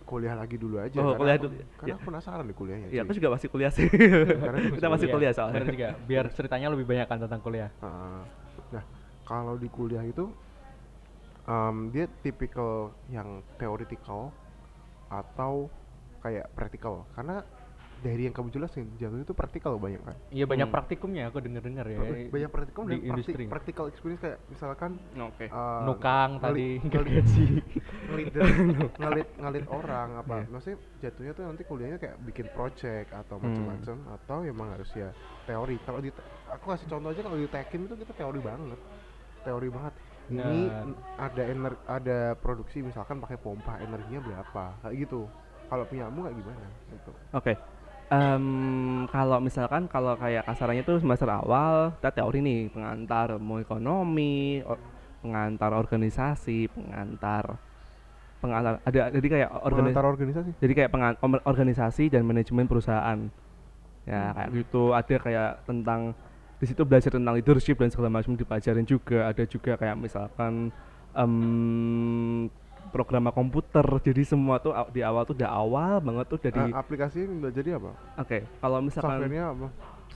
kuliah lagi dulu aja. Oh, karena kuliah aku- dulu. Karena Ya. aku penasaran di kuliahnya. Iya, aku juga masih kuliah sih. Karena aku Kita masih kuliah soalnya. juga biar ceritanya lebih banyak kan tentang kuliah Heeh. nah, kalau di kuliah itu em, dia tipikal yang theoretical atau kayak practical karena dari yang kamu jelasin jatuh itu praktikal banyak kan iya banyak Hmm. praktikumnya aku denger dengar ya banyak praktikum di dan praktik, industri. practical experience kayak misalkan Oke. eh, nukang tadi gaji ngelit [LAUGHS] ngelit ngelit orang apa maksudnya jatuhnya tuh nanti kuliahnya kayak bikin project atau Hmm. macam-macam atau emang harus ya teori kalau di aku kasih contoh aja kalau di tekin itu kita teori banget teori banget ini Nah. ada ener ada produksi misalkan pakai pompa energinya berapa kayak gitu kalau punya kamu kayak gimana gitu Oke. Em, kalau misalkan kalau kayak kasarannya tuh semester awal kita teori nih pengantar ilmu ekonomi, o- pengantar organisasi, pengantar pengantar ada jadi kayak organisasi pengantar organisasi? jadi kayak pengan- organisasi dan manajemen perusahaan. Ya kayak gitu. Ada kayak tentang di situ belajar tentang leadership dan segala macam dipelajarin juga. Ada juga kayak misalkan em program komputer jadi semua tuh di awal tuh udah awal banget tuh jadi Eh, aplikasi udah jadi apa oke kalau misalkan softwarenya apa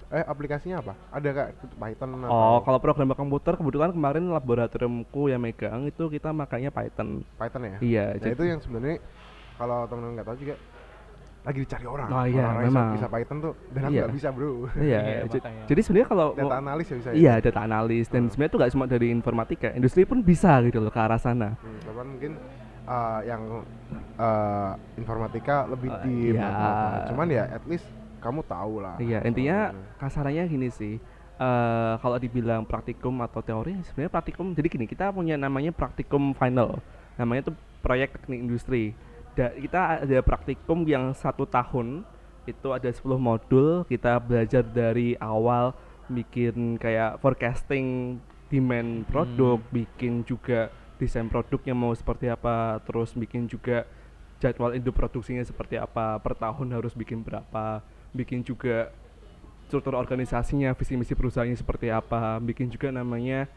eh aplikasinya apa ada kak Python oh atau kalau program komputer kebetulan kemarin laboratoriumku yang megang itu kita makanya Python Python ya iya Nah jadi itu yang sebenarnya kalau teman-teman nggak tahu juga lagi dicari orang. Oh iya, orang memang. bisa Python tuh dan aku Iya. nggak bisa bro. iya Iya, jadi sebenarnya kalau Data analis ya bisa. Iya, Ya? data analis dan Hmm. sebenarnya itu nggak cuma dari informatika, industri pun bisa gitu loh ke arah sana. Hmm, mungkin uh, yang uh, informatika lebih Uh, di iya. Cuman ya at least kamu tahu lah. Iya, intinya soalnya. kasarannya gini sih. eh kalau dibilang praktikum atau teori, sebenarnya praktikum. Jadi gini, kita punya namanya praktikum final. Namanya tuh proyek teknik industri. Da, kita ada praktikum yang satu tahun itu ada 10 modul. Kita belajar dari awal bikin kayak forecasting demand produk, bikin juga desain produknya mau seperti apa, terus bikin juga jadwal induk produksinya seperti apa, per tahun harus bikin berapa, bikin juga struktur organisasinya, visi misi perusahaannya seperti apa, bikin juga namanya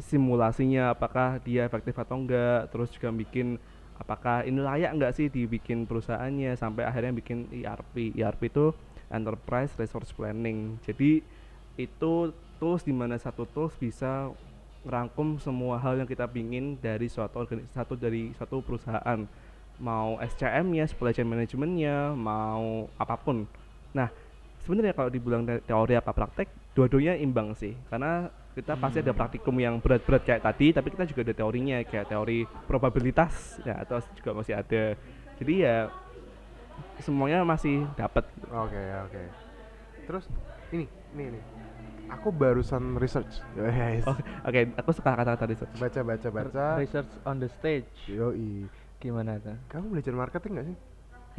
simulasinya apakah dia efektif atau enggak terus juga bikin apakah ini layak enggak sih dibikin perusahaannya sampai akhirnya bikin ERP ERP itu Enterprise Resource Planning. Jadi itu tools di mana satu tools bisa merangkum semua hal yang kita pingin dari suatu satu dari suatu perusahaan mau SCM-nya, supply chain management-nya, mau apa pun. Nah, sebenarnya kalau dibilang te- teori apa praktek, dua-duanya imbang sih. Karena kita pasti ada praktikum yang berat-berat kayak tadi, tapi kita juga ada teorinya kayak teori probabilitas ya atau juga masih ada. Jadi ya semuanya masih dapat. Oke, oke. Terus ini, ini, ini. Aku barusan research. Guys. Oke, oke, aku suka kata-kata research. Baca, baca, baca. Research on the stage. Yoi. Gimana tuh? Kamu belajar marketing gak sih?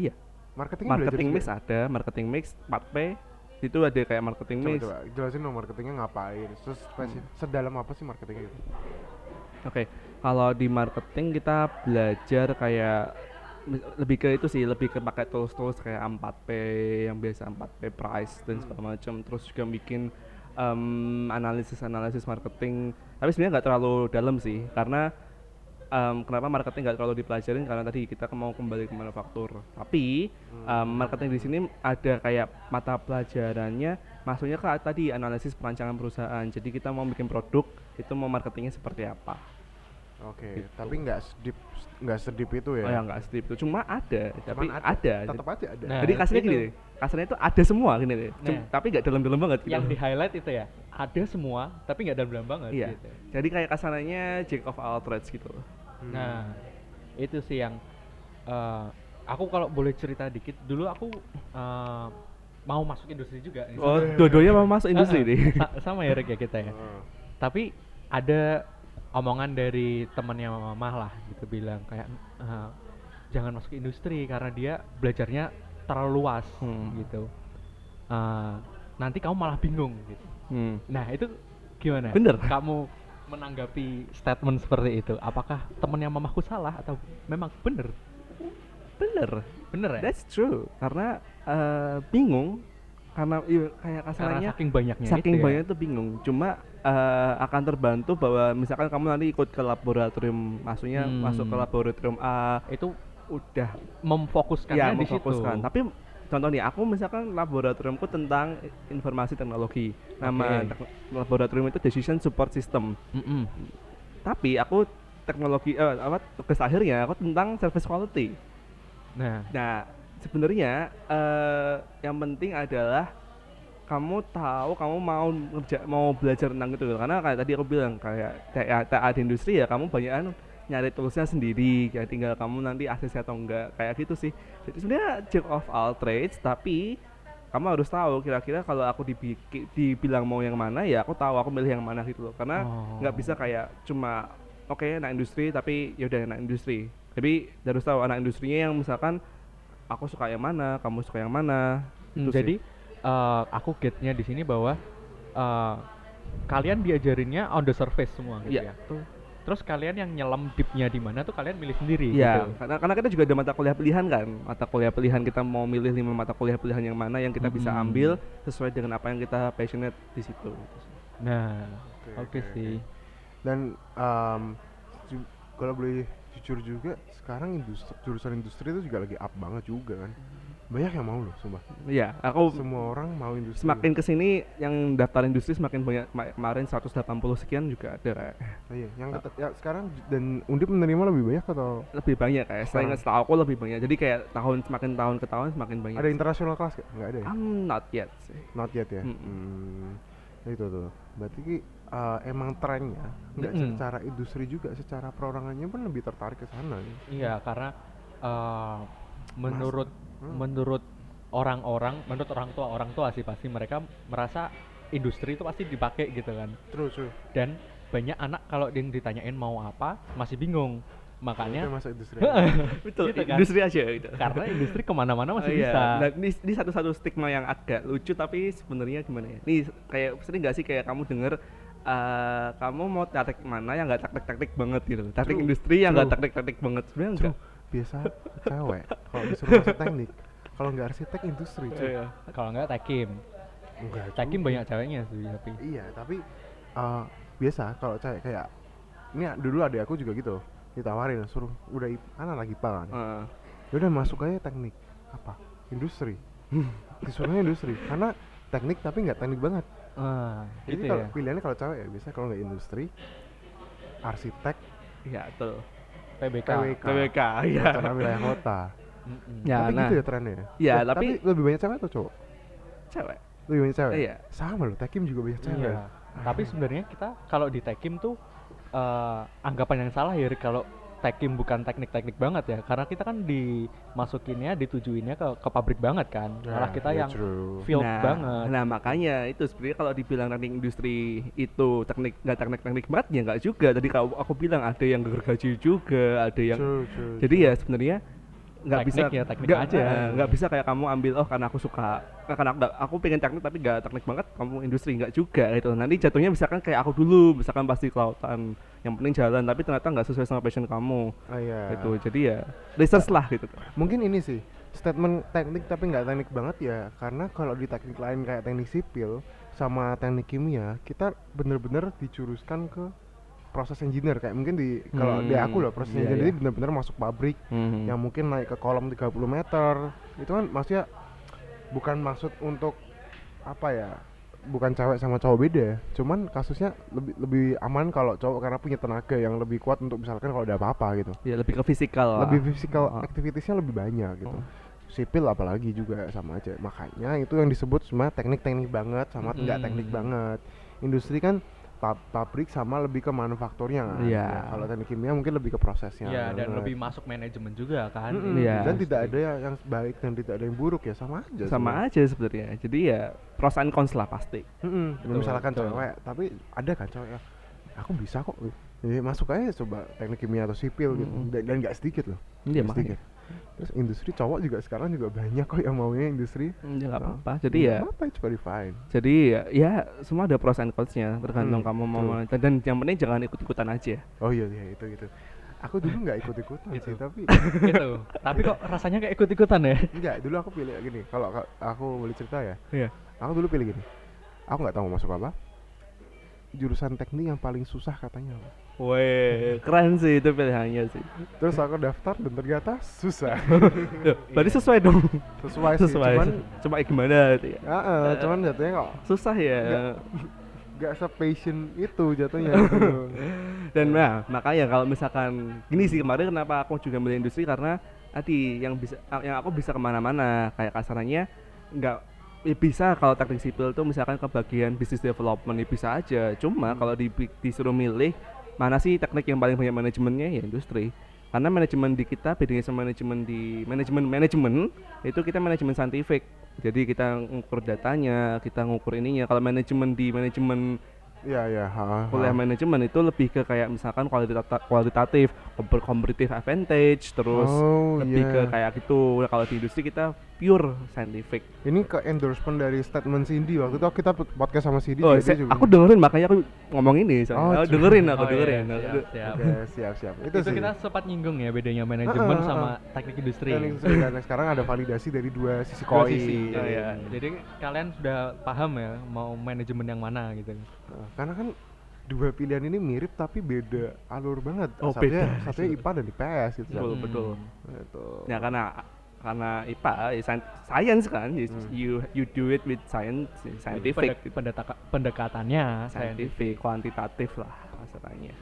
Iya. Marketing Marketing mix juga? ada, marketing mix 4P itu ada kayak marketing Coba, mix. coba jelasin dong marketingnya ngapain. Terus spesifik, sedalam apa sih marketingnya gitu? Oke, kalau di marketing kita belajar kayak lebih ke itu sih, lebih ke pakai tools-tools kayak 4P yang biasa 4P price dan segala macam. Terus juga bikin em, analisis-analisis marketing. Tapi sebenarnya nggak terlalu dalam sih, karena em, kenapa marketing nggak terlalu dipelajarin karena tadi kita mau kembali ke manufaktur. Tapi em, marketing di sini ada kayak mata pelajarannya, maksudnya ke tadi analisis perancangan perusahaan. Jadi kita mau bikin produk itu mau marketingnya seperti apa. Oke, tapi nggak sedip nggak sedip itu ya? Oh ya nggak strip itu, cuma ada, tapi Cuman ada. Tetap aja ada. Nah, Jadi kasarnya gini, deh, kasarnya itu ada semua gini deh, Nah. tapi nggak dalam-dalam banget. Gitu. Yang di highlight itu ya, ada semua tapi nggak dalam-dalam banget Iya. gitu. Jadi kayak kasarnya jack of all trades gitu. Hmm. Nah, itu sih yang eh, aku kalau boleh cerita dikit, dulu aku eh, mau masuk industri juga. nih. Oh, dua-duanya mau masuk industri Eh, eh, nih. sa- sama ya Rick ya kita ya. Oh. Tapi ada omongan dari temannya mamah lah gitu bilang kayak eh, jangan masuk industri karena dia belajarnya terlalu luas Hmm. gitu. Eh, nanti kamu malah bingung gitu. Hmm. Nah itu gimana? Bener. Kamu menanggapi statement seperti itu? Apakah temennya mamahku salah atau memang bener? Bener, Bener ya? that's true. Karena eh, bingung, karena iya, kayak Karena kasarnya saking banyaknya saking itu ya. banyak tuh bingung. Cuma eh, akan terbantu bahwa misalkan kamu nanti ikut ke laboratorium, maksudnya Hmm. masuk ke laboratorium A, itu udah memfokuskannya ya di situ. memfokuskan. Tapi contoh nih, aku misalkan laboratoriumku tentang informasi teknologi. Nama tek- laboratorium itu Decision Support System. Mm-mm. Tapi aku teknologi eh, apa tugas akhirnya aku tentang service quality. Nah, Nah, sebenarnya eh, yang penting adalah kamu tahu kamu mau mau belajar tentang itu karena kayak tadi aku bilang kayak TA, TA di industri ya kamu banyak nyari toolsnya sendiri. Kayak tinggal kamu nanti akses atau enggak kayak gitu sih. Jadi sebenarnya jack of all trades tapi kamu harus tahu kira-kira kalau aku dibiki- dibilang mau yang mana ya aku tahu aku milih yang mana gitu loh. Karena nggak Oh. bisa kayak cuma oke anak industri tapi ya udah anak industri. Tapi harus tahu anak industrinya yang misalkan aku suka yang mana kamu suka yang mana Hmm, jadi eh, aku get-nya di sini bahwa eh, kalian diajarinnya on the surface semua gitu Iya. ya. Terus kalian yang nyelam deepnya di mana tuh kalian milih sendiri Iya, gitu. karena karena kita juga ada mata kuliah pilihan kan. Mata kuliah pilihan kita mau milih lima mata kuliah pilihan yang mana yang kita bisa Mm-mm. ambil sesuai dengan apa yang kita passionate di situ. Nah, Oke, oke oke, sih. Dan ju- kalau boleh jujur juga, sekarang industri, jurusan industri itu juga lagi up banget juga kan. Banyak yang mau loh, sumpah. Iya, aku Semua orang mau industri. semakin ke sini yang daftar industri semakin banyak. Kema- Kemarin 180 sekian juga ada kayak Oh iya, yang ketet- ya, sekarang dan Undip menerima lebih banyak atau lebih banyak kayak. Saya ingat setahu aku lebih banyak. Jadi kayak tahun semakin tahun ke tahun semakin banyak. ada internasional kelas gak? Nggak ada ya? I'm not yet sih. Not yet ya. Mm-mm. Hmm, itu tuh. Berarti uh, emang trennya nggak Mm-mm. secara industri juga, secara perorangannya pun lebih tertarik ke sana. ya. Iya, karena eh, menurut Hmm. menurut orang-orang, menurut orang tua orang tua sih pasti mereka merasa industri itu pasti dipakai gitu kan. Terus. Dan banyak anak kalau yang ditanyain mau apa masih bingung. Makanya masuk industri. [LAUGHS] Betul, Gitu kan? industri aja gitu. karena industri ke mana-mana masih Oh, iya. bisa. Nah, ini, ini satu-satu stigma yang agak lucu tapi sebenarnya gimana ya? Nih kayak sering nggak sih kayak kamu denger eh, kamu mau taktik mana yang nggak taktik-taktik banget gitu. Taktik True, industri yang nggak true. taktik-taktik banget. Sebenarnya enggak. Biasa cewek kalau disuruh masuk teknik, kalau nggak arsitek industri. cuy. Iya. Kalau enggak Tekim. Enggak. Tekim banyak ceweknya sih tapi. Iya, tapi uh, biasa kalau cewek kayak ini dulu ada aku juga gitu ditawarin suruh udah kan anak IPA kan Heeh. ya udah masuk aja teknik apa industri [LAUGHS] disuruhnya industri karena teknik tapi nggak teknik banget Ah, jadi gitu kalau ya. pilihannya kalau cewek ya biasanya kalau nggak industri arsitek Iya, betul. PBK. PWK PWK, iya. rencana wilayah kota. Ya, tapi nah. gitu ya trennya Ya, Eh, tapi- lebih banyak cewek atau cowok Cewek. lebih banyak cewek Iya. sama loh tekim juga banyak cewek Iya. Tapi sebenarnya kita kalau di Tekim tuh eh, anggapan yang salah ya kalau Tekim bukan teknik-teknik banget ya. Karena kita kan dimasukinnya, ditujuinnya ke ke pabrik banget kan. Malah Nah, kita iya, yang true. field nah, banget. Nah makanya itu sebenarnya kalau dibilang teknik industri itu teknik nggak teknik teknik banget ya nggak juga. Tadi kalau aku bilang ada yang gergaji juga, ada yang True, true, jadi true. ya sebenarnya nggak bisa ya, teknik nggak- aja. eh, nggak bisa kayak kamu ambil oh karena aku suka karena aku, aku pengen teknik tapi nggak teknik banget kamu industri nggak juga gitu nanti jatuhnya misalkan kayak aku dulu misalkan pasti kelautan yang penting jalan tapi ternyata nggak sesuai sama passion kamu Ah, iya. gitu jadi ya research lah gitu mungkin ini sih statement teknik tapi nggak teknik banget ya karena kalau di teknik lain kayak teknik sipil sama teknik kimia kita bener-bener dicuruskan ke proses engineer kayak mungkin di kalau di Hmm, aku loh proses iya, engineer iya. ini bener-bener masuk pabrik Hmm. yang mungkin naik ke kolom 30 meter itu kan maksudnya bukan maksud untuk apa ya bukan cewek sama cowok beda cuman kasusnya lebih lebih aman kalau cowok karena punya tenaga yang lebih kuat untuk misalkan kalau ada apa-apa gitu ya lebih ke fisikal lebih physical Oh. activitiesnya lebih banyak gitu Oh. sipil apalagi juga sama aja makanya itu yang disebut semua teknik-teknik banget sama nggak Mm-mm. teknik banget industri kan pabrik sama lebih ke manufakturnya kan Iya. Ya, kalau teknik kimia mungkin lebih ke prosesnya Iya, dan banget. lebih masuk manajemen juga kan. Mm-mm. Iya. dan tidak ada ya- yang baik dan tidak ada yang buruk ya sama aja sama aja sebenarnya jadi ya pros and cons lah pasti Mm-mm. Betul, misalkan betul. cewek tapi ada kan cewek ya aku bisa kok ya, masuk aja coba teknik kimia atau sipil gitu Mm-mm. dan dan nggak sedikit loh Iya, makanya. Terus industri cowok juga sekarang juga banyak kok yang maunya industri nggak Oh. apa-apa jadi ya apa coba define jadi ya, ya semua ada pros and consnya tergantung Hmm, kamu mau mana. dan, yang penting jangan ikut-ikutan aja oh iya iya itu gitu aku dulu nggak ikut ikutan Itu. sih tapi [LAUGHS] gitu. Tapi kok rasanya kayak ikut-ikutan ya? enggak dulu aku pilih gini kalau ka- aku boleh cerita ya Iya. aku dulu pilih gini aku nggak tahu mau masuk apa jurusan teknik yang paling susah katanya apa. Weh, keren sih itu pilihannya sih. terus aku daftar dan ternyata susah Loh, [LAUGHS] berarti sesuai dong. sesuai, sih sesuai. cuman Cuma gimana gitu ya. ya, eh, cuman jatuhnya kok Susah ya. Nggak. nggak sepassion itu jatuhnya gitu. [LAUGHS] Dan nah, makanya kalau misalkan gini sih kemarin kenapa aku juga milih industri karena tadi yang bisa yang aku bisa ke mana-mana kayak kasarannya nggak ya bisa kalau teknik sipil tuh misalkan ke bagian business development ya bisa aja cuma kalau di, disuruh milih mana sih teknik yang paling banyak manajemennya? Ya industri. Karena manajemen di kita bedanya sama manajemen di manajemen manajemen itu kita manajemen saintifik jadi kita ngukur datanya kita ngukur ininya. Kalau manajemen di manajemen Iya iya. kuliah manajemen itu lebih ke kayak misalkan kualitatif, kualitatif comparative advantage, terus Oh, lebih iya. ke kayak gitu. Nah, kalau di industri kita pure scientific. Ini ke endorsement dari statement Cindy waktu itu kita pod- podcast sama Cindy Oh, saya- juga. aku dengerin makanya aku ngomong ini. Oh, Oh, dengerin aku Oh, iya, dengerin. siap, Aku- siap. Oke, siap siap. Itu, Itu, sih. kita sempat nyinggung ya bedanya manajemen Heeh, sama heeh. teknik industri. Dan industri dan sekarang ada validasi dari dua sisi Dua koin. sisi. Oh, iya. Jadi kalian sudah paham ya mau manajemen yang mana gitu. Nah, karena kan dua pilihan ini mirip tapi beda alur banget. Oh, satunya, beda. satunya IPA dan IPS gitu. Betul, Hmm. betul. Gitu. Ya karena karena IPA ya sci- science kan, you, Hmm. you you do it with science, scientific, Pendek- pendekatannya scientific, kuantitatif lah kasarannya.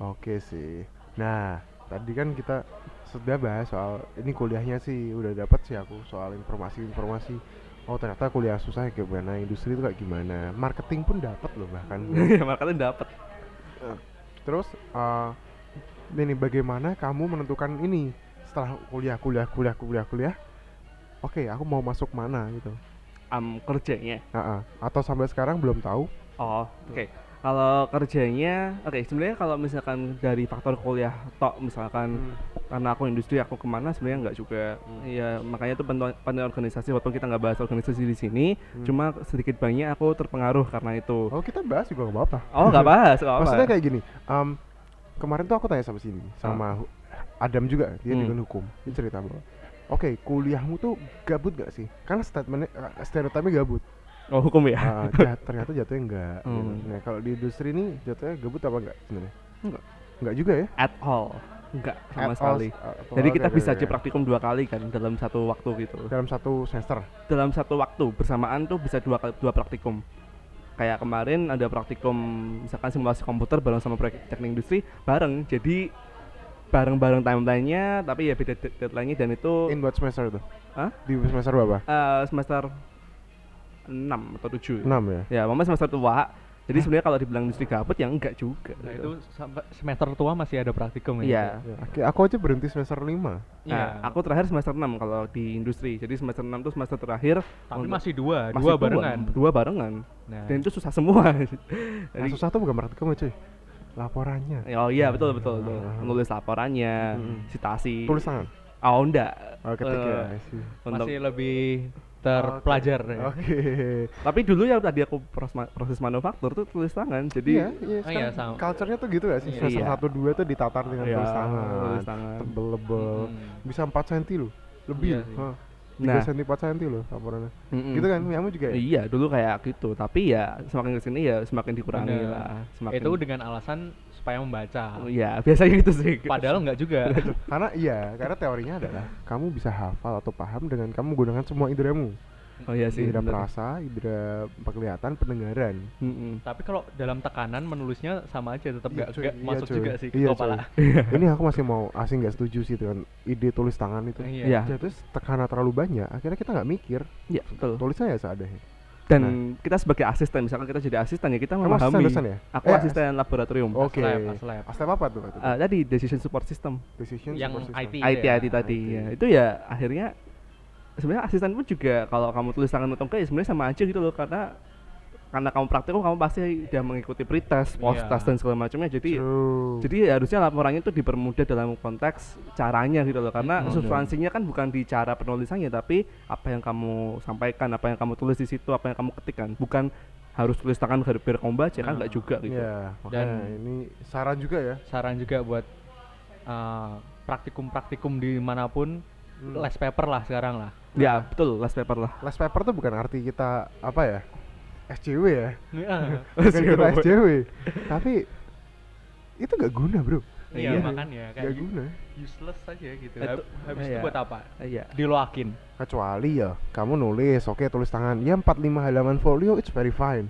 Oke sih. Nah, tadi kan kita sudah bahas soal ini kuliahnya sih udah dapat sih aku soal informasi-informasi. Oh ternyata kuliah susah ya gimana, industri itu kayak gimana, marketing pun dapat loh bahkan. Ya makanya dapat. Terus eh ini bagaimana kamu menentukan ini setelah kuliah kuliah kuliah kuliah kuliah? Oke, aku mau masuk mana gitu. Am kerjanya. Ah, ah. Atau sampai sekarang belum tahu? Oh, oke. Kalau kerjanya, oke. sebenarnya kalau misalkan dari faktor kuliah tok, misalkan karena aku industri, aku ke mana sebenarnya nggak juga. Iya, makanya itu penting, organisasi. Walaupun kita nggak bahas organisasi di sini, Hmm. cuma sedikit banyak aku terpengaruh karena itu. Oh kita bahas juga nggak apa-apa. Oh, nggak bahas, nggak apa. Maksudnya kayak gini. em, kemarin tuh aku tanya sama sini, sama Hu- Adam juga, dia Hmm. dengan hukum. Dia cerita bahwa, oke kuliahmu tuh gabut gak sih? Karena statementnya, eh, stereotipnya gabut. Oh hukum ya? [LAUGHS] Ja- ternyata jatuhnya enggak. gitu. Hmm. Nah kalau di industri ini jatuhnya gabut apa enggak sebenarnya? Enggak. Enggak juga ya? At all. Enggak sama At all, sekali. uh, Jadi kita bisa aja praktikum dua kali kan dalam satu waktu gitu. dalam satu semester. Dalam satu waktu bersamaan tuh bisa dua kali dua praktikum. Kayak kemarin ada praktikum misalkan simulasi komputer bareng sama proyek teknik industri bareng. Jadi bareng-bareng timelinenya tapi ya beda de- deadline-nya dan itu In buat semester itu? Hah? Di semester berapa? eh, semester 6 atau 7 6 ya? ya mama semester tua jadi sebenarnya kalau dibilang industri gabut ya enggak juga Nah, gitu. itu sampai semester tua masih ada praktikum ya. iya Ya, oke, aku aja berhenti semester 5 Nah, Iya. aku terakhir semester 6 kalau di industri. Jadi semester 6 tuh semester terakhir Tapi untuk- masih dua, masih dua barengan. Dua barengan. Nah, Dan itu susah semua. Nah, [LAUGHS] susah tuh bukan praktikum cuy Laporannya Oh iya betul betul betul. Ah. Nulis laporannya, Mm-mm. citasi. Tulis tangan? Oh enggak. Oh ketik ya Eh, masih lebih terpelajar ya. Oke Tapi dulu ya tadi aku proses, ma- proses manufaktur tuh tulis tangan. Jadi Iya, iya, Oh iya, sama. culture-nya tuh gitu gak sih? Iya. Semester Iya. 1, 2 tuh ditatar dengan Iya, tulis tangan tulis tangan. Tebel-lebel Mm. Bisa 4 cm loh Lebih Iya sih. Hah, 3 Nah. cm 4 cm loh laporannya Mm-mm. Gitu kan, kamu juga ya? Iya, dulu kayak gitu. Tapi ya semakin ke sini ya semakin dikurangi Bener. lah. Semakin Itu dengan alasan supaya membaca. Oh, Iya, biasanya gitu sih. Padahal enggak juga. [LAUGHS] Karena iya, karena teorinya adalah Kamu bisa hafal atau paham dengan kamu menggunakan semua indramu Oh iya sih. Indra perasa, indra penglihatan, pendengaran Mm-mm. Tapi kalau dalam tekanan menulisnya sama aja tetap Iya, enggak cuy, enggak iya, masuk cuy. juga sih ke Iya, kepala. [LAUGHS] Ini aku masih mau asing nggak setuju sih dengan ide tulis tangan itu Iya. Iya. Ya, terus tekanan terlalu banyak, akhirnya kita nggak mikir Iya, betul. Tulisnya ya seadanya Dan Nah. kita sebagai asisten, misalkan kita jadi asisten ya kita Kamu memahami. asisten dosen ya? Aku Eh, asisten laboratorium. Oke. Aslab, aslab. Aslab apa tuh? Ah, tadi decision support system. Decision yang support system. IT. IT ya, IT tadi IT. ya. Itu ya akhirnya sebenarnya asisten pun juga kalau kamu tulis tangan atau enggak ya sebenarnya sama aja gitu loh karena karena kamu praktikum kamu pasti udah mengikuti pretest, post Iya. test dan segala macamnya jadi True. jadi harusnya laporannya itu dipermudah dalam konteks caranya gitu loh karena Hmm, substansinya kan bukan di cara penulisannya tapi apa yang kamu sampaikan apa yang kamu tulis di situ apa yang kamu ketikkan bukan harus tulis tangan biar biar kamu baca kan Nah, enggak juga gitu Ya, makanya Dan- ini saran juga ya. Saran juga buat uh, praktikum-praktikum di mana pun Hmm. les paper lah sekarang lah. ya betul last paper lah Last paper tuh bukan arti kita apa ya? SCW ya. Iya, [LAUGHS] Bukan kita SCW. Tapi itu gak guna, Bro. iya Iya. makanya Gak kayak guna. useless saja gitu. Itu- Hab- Habis itu iya. buat apa? iya Diloakin. Kecuali ya, kamu nulis, oke tulis tangan. Ya 45 halaman folio, it's very fine.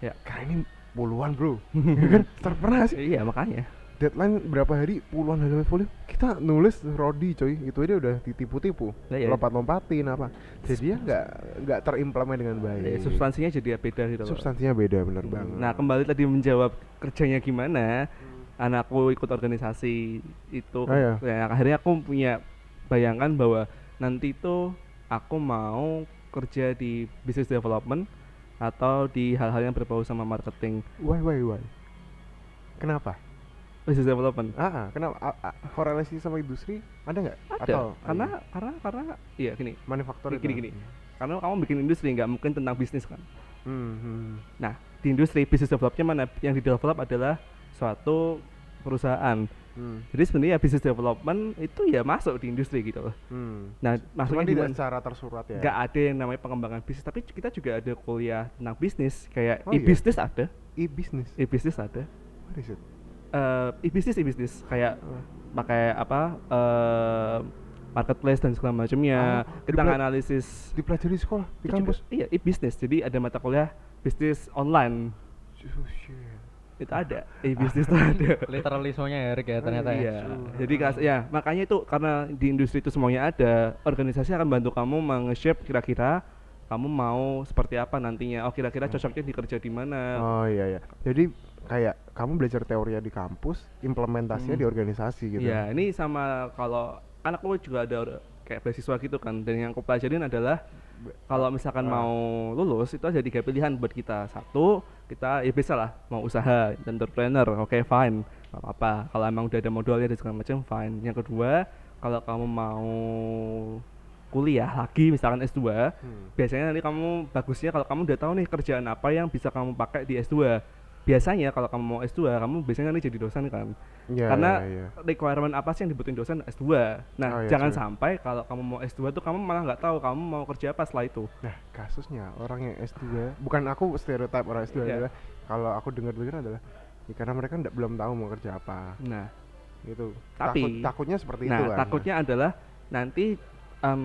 Ya. Karena ini puluhan, Bro. [LAUGHS] ya kan? Ter- Pernah sih iya makanya deadline berapa hari puluhan halaman folio. Kita nulis Rodi coy. Itu aja udah ditipu-tipu. Nah, iya. lompat-lompatin apa. Jadi ya nggak nggak terimplement dengan Ya, baik. substansinya jadi beda gitu substansinya beda bener banget. Nah kembali tadi menjawab kerjanya gimana, anakku ikut organisasi itu, Oh, iya. ya, akhirnya aku punya bayangan bahwa nanti itu aku mau kerja di business development atau di hal-hal yang berbau sama marketing. Why why why? Kenapa business development. ah ah, kenapa A- a- korelasi sama industri ada nggak Ada, Atau- karena karena karena iya gini, manufaktur gini, gini. karena kamu bikin industri nggak mungkin tentang bisnis kan. hmm, hmm. Nah di industri business developnya mana yang di develop adalah suatu perusahaan. Hmm, Jadi sebenarnya business development itu ya masuk di industri gitu loh. hmm. Nah, maksudnya tidak secara tersurat ya Nggak ada yang namanya pengembangan bisnis, tapi kita juga ada kuliah tentang bisnis, kayak Oh, iya? e-business ada, e-business e-business ada, what is it Eh e-business e-business kayak pakai apa eh marketplace dan segala macamnya. Oh, kita dipel- analisis dipelajari di sekolah di itu juga- kampus iya e-business. Jadi ada mata kuliah bisnis online Oh, itu ada e-business itu ada. [LAUGHS] Literalismenya ya Rick ya ternyata ya. Iya, jadi kas ya makanya itu karena di industri itu semuanya ada, organisasi akan bantu kamu meng-shape kira-kira kamu mau seperti apa nantinya. Oh kira-kira cocoknya dikerja di mana. Oh iya ya. Jadi kayak kamu belajar teorinya di kampus, implementasinya Hmm. di organisasi gitu. Iya, ini sama kalau kan aku juga ada kayak beasiswa gitu kan. Dan yang aku pelajarin adalah kalau misalkan Ah. mau lulus itu ada tiga pilihan buat kita. Satu, kita ya bisa lah mau usaha, entrepreneur, oke fine, nggak apa-apa. Kalau emang udah ada modalnya dan segala macam fine. Yang kedua, kalau kamu mau kuliah lagi misalkan S2, Hmm. biasanya nanti kamu bagusnya kalau kamu udah tahu nih kerjaan apa yang bisa kamu pakai di S2 biasanya kalau kamu mau S2 kamu biasanya nih jadi dosen kan Iya, karena iya, iya. requirement apa sih yang dibutuhin dosen S2 nah Oh, iya, jangan sampai kalau kamu mau S2 tuh kamu malah nggak tahu kamu mau kerja apa setelah itu Nah, kasusnya orang yang S2, bukan aku stereotip orang S2 Iya. adalah kalau aku dengar-dengar adalah ya karena mereka ndak belum tahu mau kerja apa nah gitu. Tapi- Takut, takutnya seperti nah itu kan. takutnya adalah nanti em,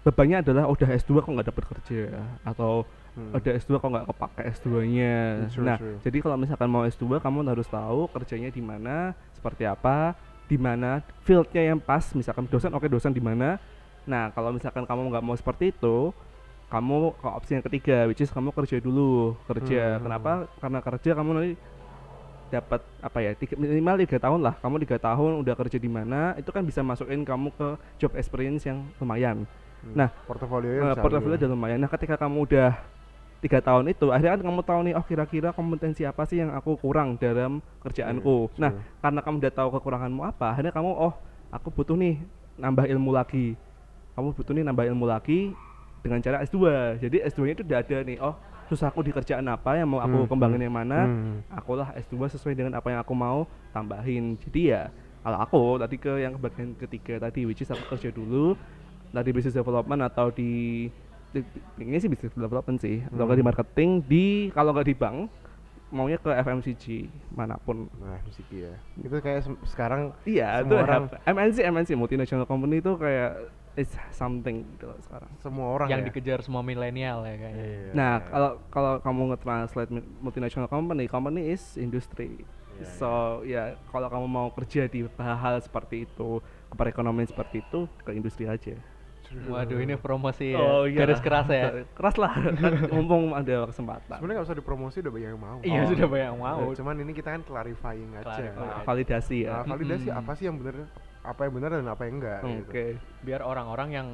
bebannya adalah udah S2 kok nggak dapat kerja atau Hmm. udah S2 kok nggak kepake S2-nya. True, nah, true. jadi kalau misalkan mau S2 kamu harus tahu kerjanya di mana, seperti apa, di mana fieldnya yang pas. Misalkan dosen, oke dosen di mana. Nah, kalau misalkan kamu nggak mau seperti itu, kamu ke opsi yang ketiga, which is kamu kerja dulu, kerja. Hmm. Kenapa? Karena kerja kamu nanti dapat apa ya tiga, minimal tiga tahun lah kamu tiga tahun udah kerja di mana itu kan bisa masukin kamu ke job experience yang lumayan Hmm. nah, portofolio Eh, portofolio udah lumayan. Nah, ketika kamu udah tiga tahun itu, akhirnya kan kamu tahu nih, oh kira-kira kompetensi apa sih yang aku kurang dalam kerjaanku. Iya, nah, true. karena kamu udah tahu kekuranganmu apa, akhirnya kamu, oh aku butuh nih nambah ilmu lagi. Kamu butuh nih nambah ilmu lagi dengan cara S2. Jadi S2-nya itu udah ada nih, oh susahku di kerjaan apa yang mau aku Hmm, kembangin hmm, yang mana, Hmm. akulah S2 sesuai dengan apa yang aku mau tambahin. Jadi ya kalau aku tadi ke yang bagian ketiga tadi which is aku kerja dulu tadi business development atau di di- ini sih business development sih atau nggak di Hmm. marketing di kalau nggak di bank maunya ke FMCG mana pun Nah, musik ya. Itu kayak sem- sekarang iya itu orang- MNC MNC multinational company itu kayak it's something gitu loh sekarang semua orang yang ya. dikejar semua milenial ya kayaknya. Iya, Nah, iya. kalau kalau kamu nge-translate multinational company, company is industry. Iya, so, ya kalau kamu mau kerja di hal-hal seperti itu, ke perekonomian seperti itu, ke industri aja. Waduh ini promosi Oh, ya. garis keras ya. Keras lah, kan [LAUGHS] mumpung ada kesempatan. Sebenarnya nggak usah dipromosi udah banyak yang mau. Iya Oh. sudah banyak yang mau. Cuman ini kita kan clarifying aja. Clarify. Nah, validasi ya. Nah, validasi Mm-mm. apa sih yang benar apa yang benar dan apa yang enggak Oke. gitu. Biar orang-orang yang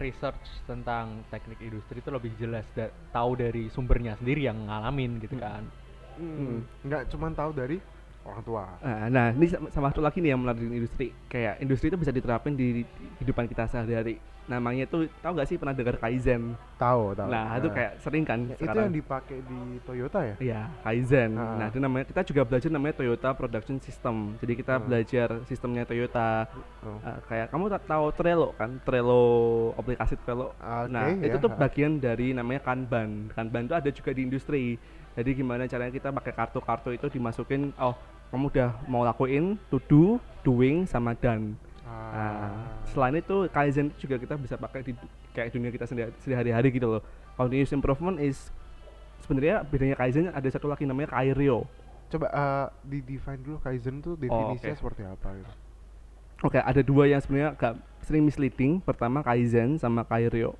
research tentang teknik industri itu lebih jelas da- tahu dari sumbernya sendiri yang ngalamin gitu kan. Hmm. Nggak cuman tahu dari orang tua. Nah, nah, ini sama, sama satu lagi nih yang menarik industri. Kayak industri itu bisa diterapin di, di kehidupan kita sehari-hari. Namanya tuh tahu gak sih pernah dengar Kaizen? Tahu, tahu. Nah, itu kayak sering kan Ya, itu yang dipakai di Toyota ya? Iya, Kaizen. Ah. Nah, itu namanya kita juga belajar namanya Toyota Production System. Jadi kita Ah. belajar sistemnya Toyota. Oh. Ah, kayak kamu tahu Trello kan? Trello aplikasi Trello. Oke, nah, itu ya. tuh bagian dari namanya Kanban. Kanban itu ada juga di industri. Jadi gimana caranya kita pakai kartu-kartu itu dimasukin oh, kamu udah mau lakuin to do, doing sama done. Nah, Ah. selain itu Kaizen itu juga kita bisa pakai di kayak dunia kita sendiri sehari-hari gitu loh. Continuous improvement is sebenarnya bedanya Kaizen ada satu lagi namanya Kairio. Coba eh, di define dulu Kaizen tuh definisinya oke. seperti apa gitu. Oke, ada dua yang sebenarnya agak sering misleading. Pertama Kaizen sama Kairio.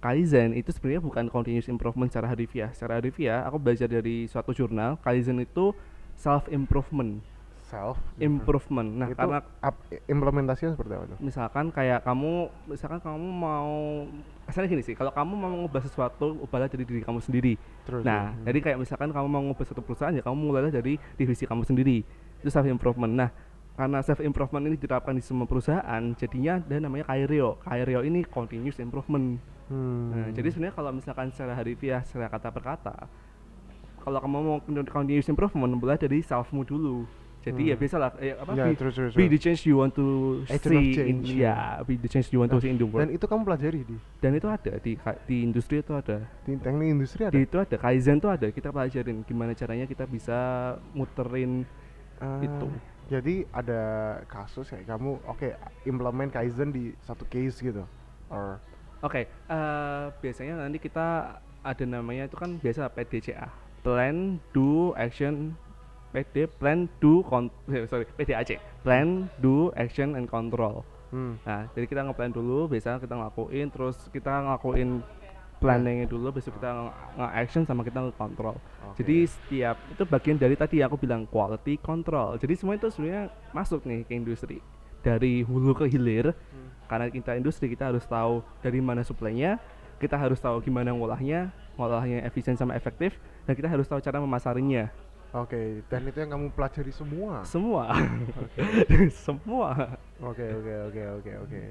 Kaizen itu sebenarnya bukan continuous improvement secara harfiah. Secara harfiah aku belajar dari suatu jurnal, Kaizen itu self improvement, Self improvement. Nah, itu karena ap- implementasinya seperti apa tuh? misalkan kayak kamu misalkan kamu mau asalnya gini sih, kalau kamu mau mengubah sesuatu, ubahlah dari diri kamu sendiri. Terus Nah, ya. jadi kayak misalkan kamu mau ngubah satu perusahaan ya kamu mulailah dari divisi kamu sendiri. Itu self improvement. Nah, karena self improvement ini diterapkan di semua perusahaan, jadinya ada namanya Kairio. Kairio ini continuous improvement. Hmm. Nah, jadi sebenarnya kalau misalkan secara harifiah, secara kata per kata, kalau kamu mau con- continuous improvement, mulai dari selfmu dulu. Jadi ya Hmm. biasalah, eh, apa, Ya, be, terus, terus, be terus. the change you want to Agent see in, change. ya, be the change you want to Nah, see in the world. Dan itu kamu pelajari di Dan itu ada di di industri itu ada. di teknik industri ada. Di itu ada Kaizen itu ada. Kita pelajarin gimana caranya kita bisa muterin Ah, itu. Jadi ada kasus kayak kamu oke implement Kaizen di satu case gitu. Or Oke, eh, biasanya nanti kita ada namanya itu kan biasa PDCA, plan, do, action, PD, plan, do, con eh, sorry, PDAC, plan, do, action, and control. hmm. Nah, jadi kita ngeplan dulu, biasanya kita ngelakuin, terus kita ngelakuin planningnya dulu, besok kita nge- nge-action sama kita nge-control. Oke. Jadi setiap itu bagian dari tadi aku bilang quality control. Jadi semua itu sebenarnya masuk nih ke industri dari hulu ke hilir. Hmm. Karena kita industri kita harus tahu dari mana suplainya, kita harus tahu gimana ngolahnya, ngolahnya efisien sama efektif, dan kita harus tahu cara memasarinya. Oke, dan itu yang kamu pelajari semua. Semua, [LAUGHS] semua. Oke, oke, oke, oke, oke.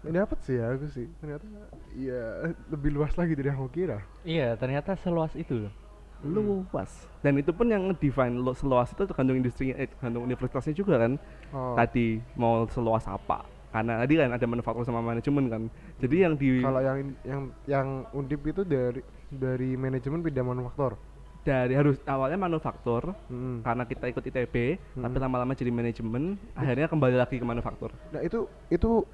Ini dapat sih ya aku sih. Ternyata ya lebih luas lagi dari yang aku kira. Iya ternyata seluas itu loh. luas dan itu pun yang define lo seluas itu tergantung industrinya eh, tergantung universitasnya juga kan Oh. tadi mau seluas apa karena tadi kan ada manufaktur sama manajemen kan jadi yang di Kalau yang yang yang undip itu dari dari manajemen pindah manufaktur. Dari harus awalnya manufaktur Mm. karena kita ikut ITB tapi Hmm. lama-lama jadi manajemen akhirnya kembali lagi ke manufaktur Nah itu itu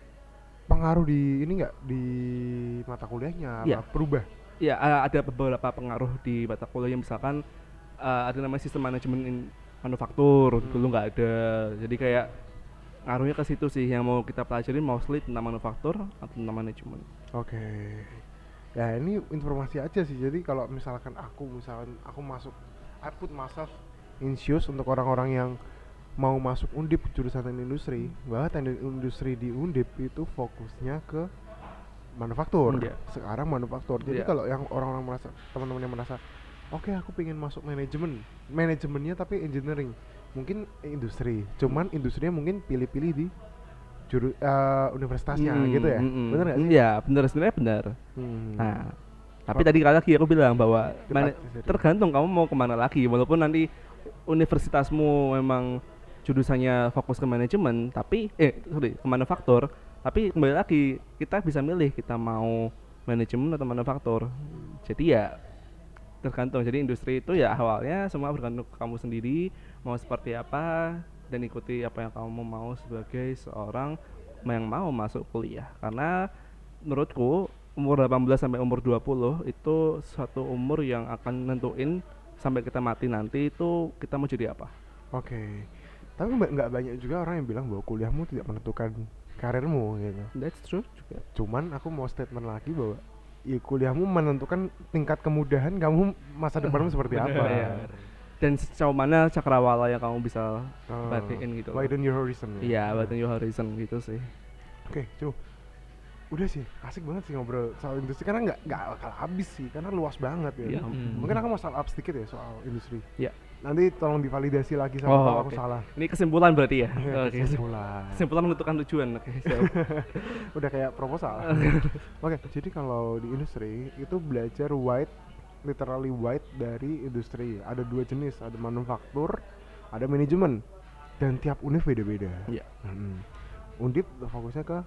pengaruh di ini nggak di mata kuliahnya Iya. apa berubah? ya a- ada beberapa pengaruh di mata kuliah misalkan eh, ada namanya sistem manajemen manufaktur Hmm. dulu nggak ada jadi kayak ngaruhnya ke situ sih yang mau kita pelajari mostly tentang manufaktur atau tentang manajemen Oke. Ya ini informasi aja sih. Jadi kalau misalkan aku misalkan aku masuk I put myself in shoes untuk orang-orang yang mau masuk undip jurusan teknik industri. Bahwa teknik industri di undip itu fokusnya ke manufaktur. Iya. sekarang manufaktur. Jadi Iya. kalau yang orang-orang merasa teman-teman yang merasa oke aku pengen masuk manajemen. Manajemennya tapi engineering. Mungkin industri. Cuman industrinya mungkin pilih-pilih di juru eh, universitasnya Mm, gitu ya mm, mm. bener nggak sih Iya, bener sebenarnya benar. Hmm. Nah, tapi tadi lagi aku bilang bahwa mana- tergantung kamu mau ke mana lagi. Walaupun nanti universitasmu memang jurusannya fokus ke manajemen, tapi eh sorry ke manufaktur, tapi kembali lagi kita bisa milih kita mau manajemen atau manufaktur. Jadi ya tergantung. Jadi industri itu ya awalnya semua bergantung ke kamu sendiri mau seperti apa dan ikuti apa yang kamu mau sebagai seorang yang mau masuk kuliah. Karena menurutku umur 18 sampai umur 20 itu suatu umur yang akan nentuin sampai kita mati nanti itu kita mau jadi apa. Oke. Tapi nggak banyak juga orang yang bilang bahwa kuliahmu tidak menentukan karirmu gitu. That's true juga. Cuman aku mau statement lagi bahwa ya kuliahmu menentukan tingkat kemudahan kamu masa depanmu [LAUGHS] seperti apa. Iya. Dan sejauh mana cakrawala yang kamu bisa perhatiin gitu. loh. Widen your horizon. ya. Iya, widen your horizon gitu sih. Oke, cu. Udah sih, asik banget sih ngobrol soal industri karena nggak nggak bakal habis sih karena luas banget ya. Iya. Hmm. Mungkin aku mau start up sedikit ya soal industri. Iya. Nanti tolong divalidasi lagi sama Oh, kalau aku oke. salah. Ini kesimpulan berarti ya. Iya, Oke. kesimpulan. Kesimpulan menentukan tujuan. Oke, siap. [LAUGHS] Udah kayak proposal. [LAUGHS] Oke, jadi kalau di industri itu belajar wide, literally wide dari industri. Ada dua jenis, ada manufaktur, ada manajemen, dan tiap univ beda-beda. Iya. Mm-mm. Undip fokusnya ke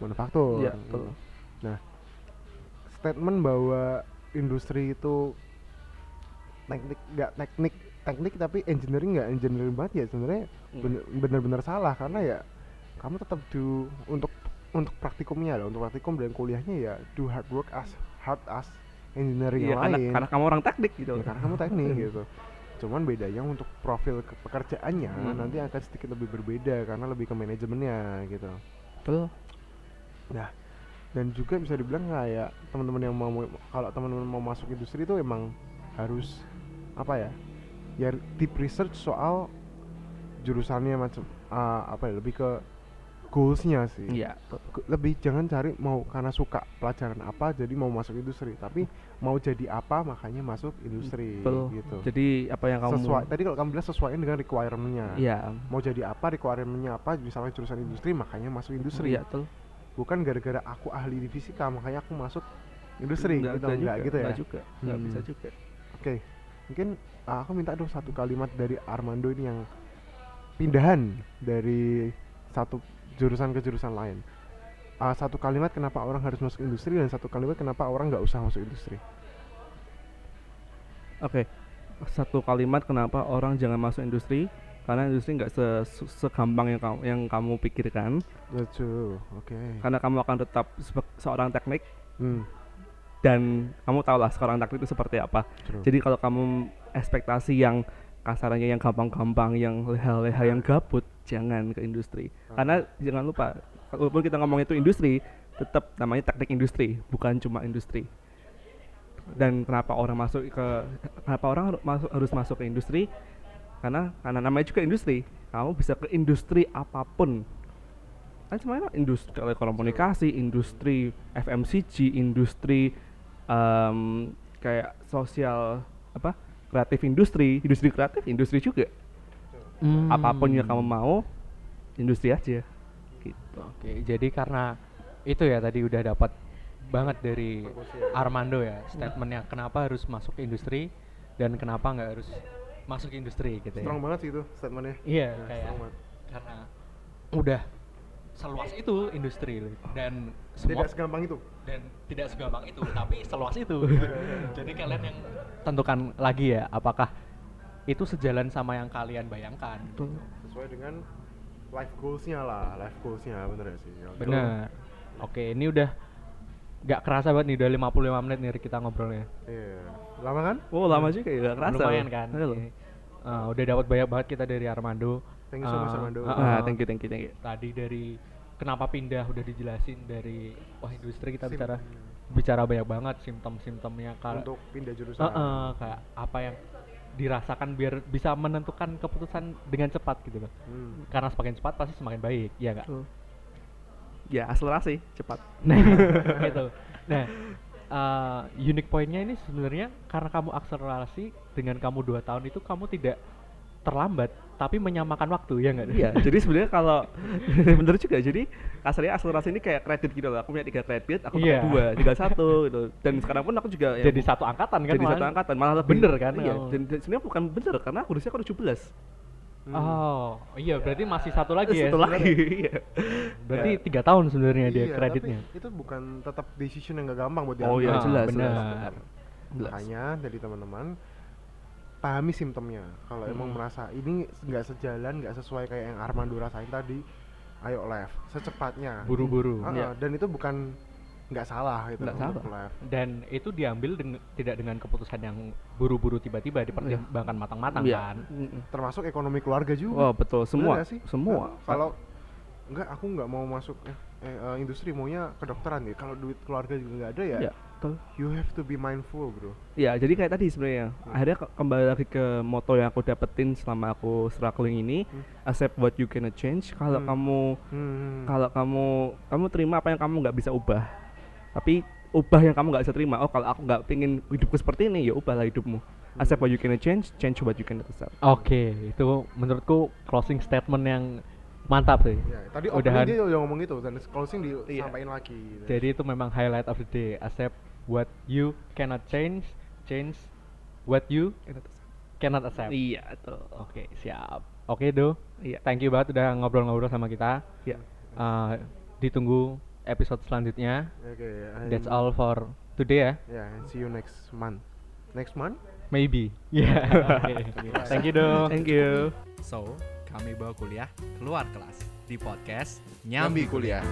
manufaktur. Iya, betul. Nah, statement bahwa industri itu teknik nggak teknik teknik tapi engineering nggak engineering banget ya sebenarnya Hmm. bener-bener salah karena ya kamu tetap do untuk untuk praktikumnya loh untuk praktikum dan kuliahnya ya do hard work as hard as engineering Iya, yang karena, lain karena kamu orang teknik gitu. Ya, karena kamu teknik [LAUGHS] gitu cuman bedanya untuk profil ke- pekerjaannya Hmm. nanti akan sedikit lebih berbeda karena lebih ke manajemennya gitu Betul. Nah, dan juga bisa dibilang kayak teman-teman yang mau kalau teman-teman mau masuk industri itu emang harus apa ya? Ya deep research soal jurusannya macam ah, apa ya? Lebih ke goalsnya sih. Iya. Lebih jangan cari mau karena suka pelajaran apa jadi mau masuk industri, tapi mau jadi apa makanya masuk industri Betul. gitu. Jadi apa yang kamu Sesuai tadi kalau kamu bilang sesuaiin dengan requirement-nya. Iya. Mau jadi apa requirement-nya apa misalnya jurusan industri makanya masuk industri Iya, betul. bukan gara-gara aku ahli di fisika makanya aku masuk industri Nggak- gitu enggak juga, gitu ya nggak juga. Nggak Hmm. bisa juga. oke mungkin uh, aku minta dong satu kalimat dari Armando ini yang pindahan dari satu jurusan ke jurusan lain Uh, satu kalimat kenapa orang harus masuk industri dan satu kalimat kenapa orang nggak usah masuk industri Oke. Satu kalimat kenapa orang jangan masuk industri? Karena industri nggak se- se- segampang yang kamu yang kamu pikirkan. lucu oke Karena kamu akan tetap seorang teknik hmm, dan kamu tahu lah seorang teknik itu seperti apa. true. Jadi kalau kamu ekspektasi yang kasarnya yang gampang-gampang, yang leha-leha, yang gabut, jangan ke industri. Karena jangan lupa, walaupun kita ngomong itu industri, tetap namanya teknik industri, bukan cuma industri. Dan kenapa orang masuk ke, kenapa orang masuk, harus masuk ke industri? Karena karena namanya juga industri. Kamu bisa ke industri apa pun. Kan semuanya industri telekomunikasi, industri FMCG, industri em, kayak sosial apa kreatif industri industri kreatif industri juga. Hmm. apa pun yang kamu mau industri aja. Gitu. Oke, jadi karena itu ya tadi udah dapat banget dari Armando ya statementnya kenapa harus masuk industri dan kenapa nggak harus masuk ke industri gitu ya. Strong banget sih itu statementnya. iya Ya, kayak karena udah seluas itu industri dan semua Tidak segampang itu. dan tidak segampang itu tapi seluas itu [LAUGHS] jadi kalian yang tentukan lagi ya apakah itu sejalan sama yang kalian bayangkan Sesuai dengan life goals-nya lah, life goals-nya bener ya sih. Bener oke ini udah nggak kerasa banget nih udah 55 menit nih kita ngobrolnya Iya. Lama kan? Oh lama juga ya, gak kerasa. lumayan kan Iya. Eh, udah dapat banyak banget kita dari Armando Thank you so much Eh, Armando. Ah, eh, thank you, thank you, thank you. tadi dari kenapa pindah udah dijelasin dari wah industri kita Sim- bicara bicara banyak banget simptom-simptomnya kalau Untuk pindah jurusan. Heeh, kayak apa yang dirasakan biar bisa menentukan keputusan dengan cepat gitu loh Hmm. karena semakin cepat pasti semakin baik ya nggak Betul. Ya akselerasi cepat. [LAUGHS] nah gitu nah eh, unique pointnya ini sebenarnya karena kamu akselerasi dengan kamu dua tahun itu kamu tidak terlambat tapi menyamakan waktu ya nggak Iya, jadi sebenarnya kalau [LAUGHS] bener juga. Jadi kasarnya akselerasi ini kayak kredit gitu loh. Aku punya tiga kredit, aku pakai Iya. dua, tinggal satu [LAUGHS] gitu. Dan sekarang pun aku juga ya, jadi satu angkatan kan jadi satu malah. angkatan malah lebih Bener kan? Iya, Oh. dan, dan sebenarnya bukan bener karena aku usia aku 17. Hmm. oh iya berarti masih satu lagi ya Satu lagi. [LAUGHS] Iya. berarti tiga tahun sebenarnya dia Iya, kreditnya Tapi itu bukan tetap decision yang gak gampang buat Oh iya. Ah, jelas, benar. Makanya dari teman-teman pahami simptomnya. Kalau emang Hmm. merasa ini nggak sejalan, nggak sesuai kayak yang Armando rasain tadi, ayo left secepatnya. buru-buru Ah, Iya. Dan itu bukan nggak salah gitu Nggak salah. left. dan itu diambil deng- tidak dengan keputusan yang buru-buru tiba-tiba dipertimbangkan matang-matang Iya. kan. Termasuk ekonomi keluarga juga. Oh betul, semua, nggak sih? semua. Nah, kalau enggak aku nggak mau masuk eh, eh, industri maunya kedokteran ya. Kalau duit keluarga juga nggak ada ya. Iya, betul. You have to be mindful, bro. Ya, jadi kayak tadi sebenarnya. Akhirnya ke- kembali lagi ke moto yang aku dapetin selama aku struggling ini, Hmm. accept what you cannot change. Kalau Hmm. kamu Hmm. kalau kamu kamu terima apa yang kamu nggak bisa ubah. Tapi ubah yang kamu nggak bisa terima. Oh, kalau aku nggak pingin hidupku seperti ini, ya ubahlah hidupmu. Accept what you cannot change, change what you cannot accept. oke itu menurutku closing statement yang mantap sih Ya, tadi opening dia udah ngomong itu dan closing Iya. disampaikan lagi. gitu. jadi itu memang highlight of the day accept what you cannot change change what you cannot accept Iya, betul. oke siap oke do Iya. thank you banget udah ngobrol-ngobrol sama kita Iya. Eh, ditunggu episode selanjutnya Oke, that's and- all for today ya Ya, and see you next month. Next month? maybe [LAUGHS] ya oke. [LAUGHS] thank you do Thank you. So, kami bawa kuliah keluar kelas di podcast Nyambi Nyambi Kuliah.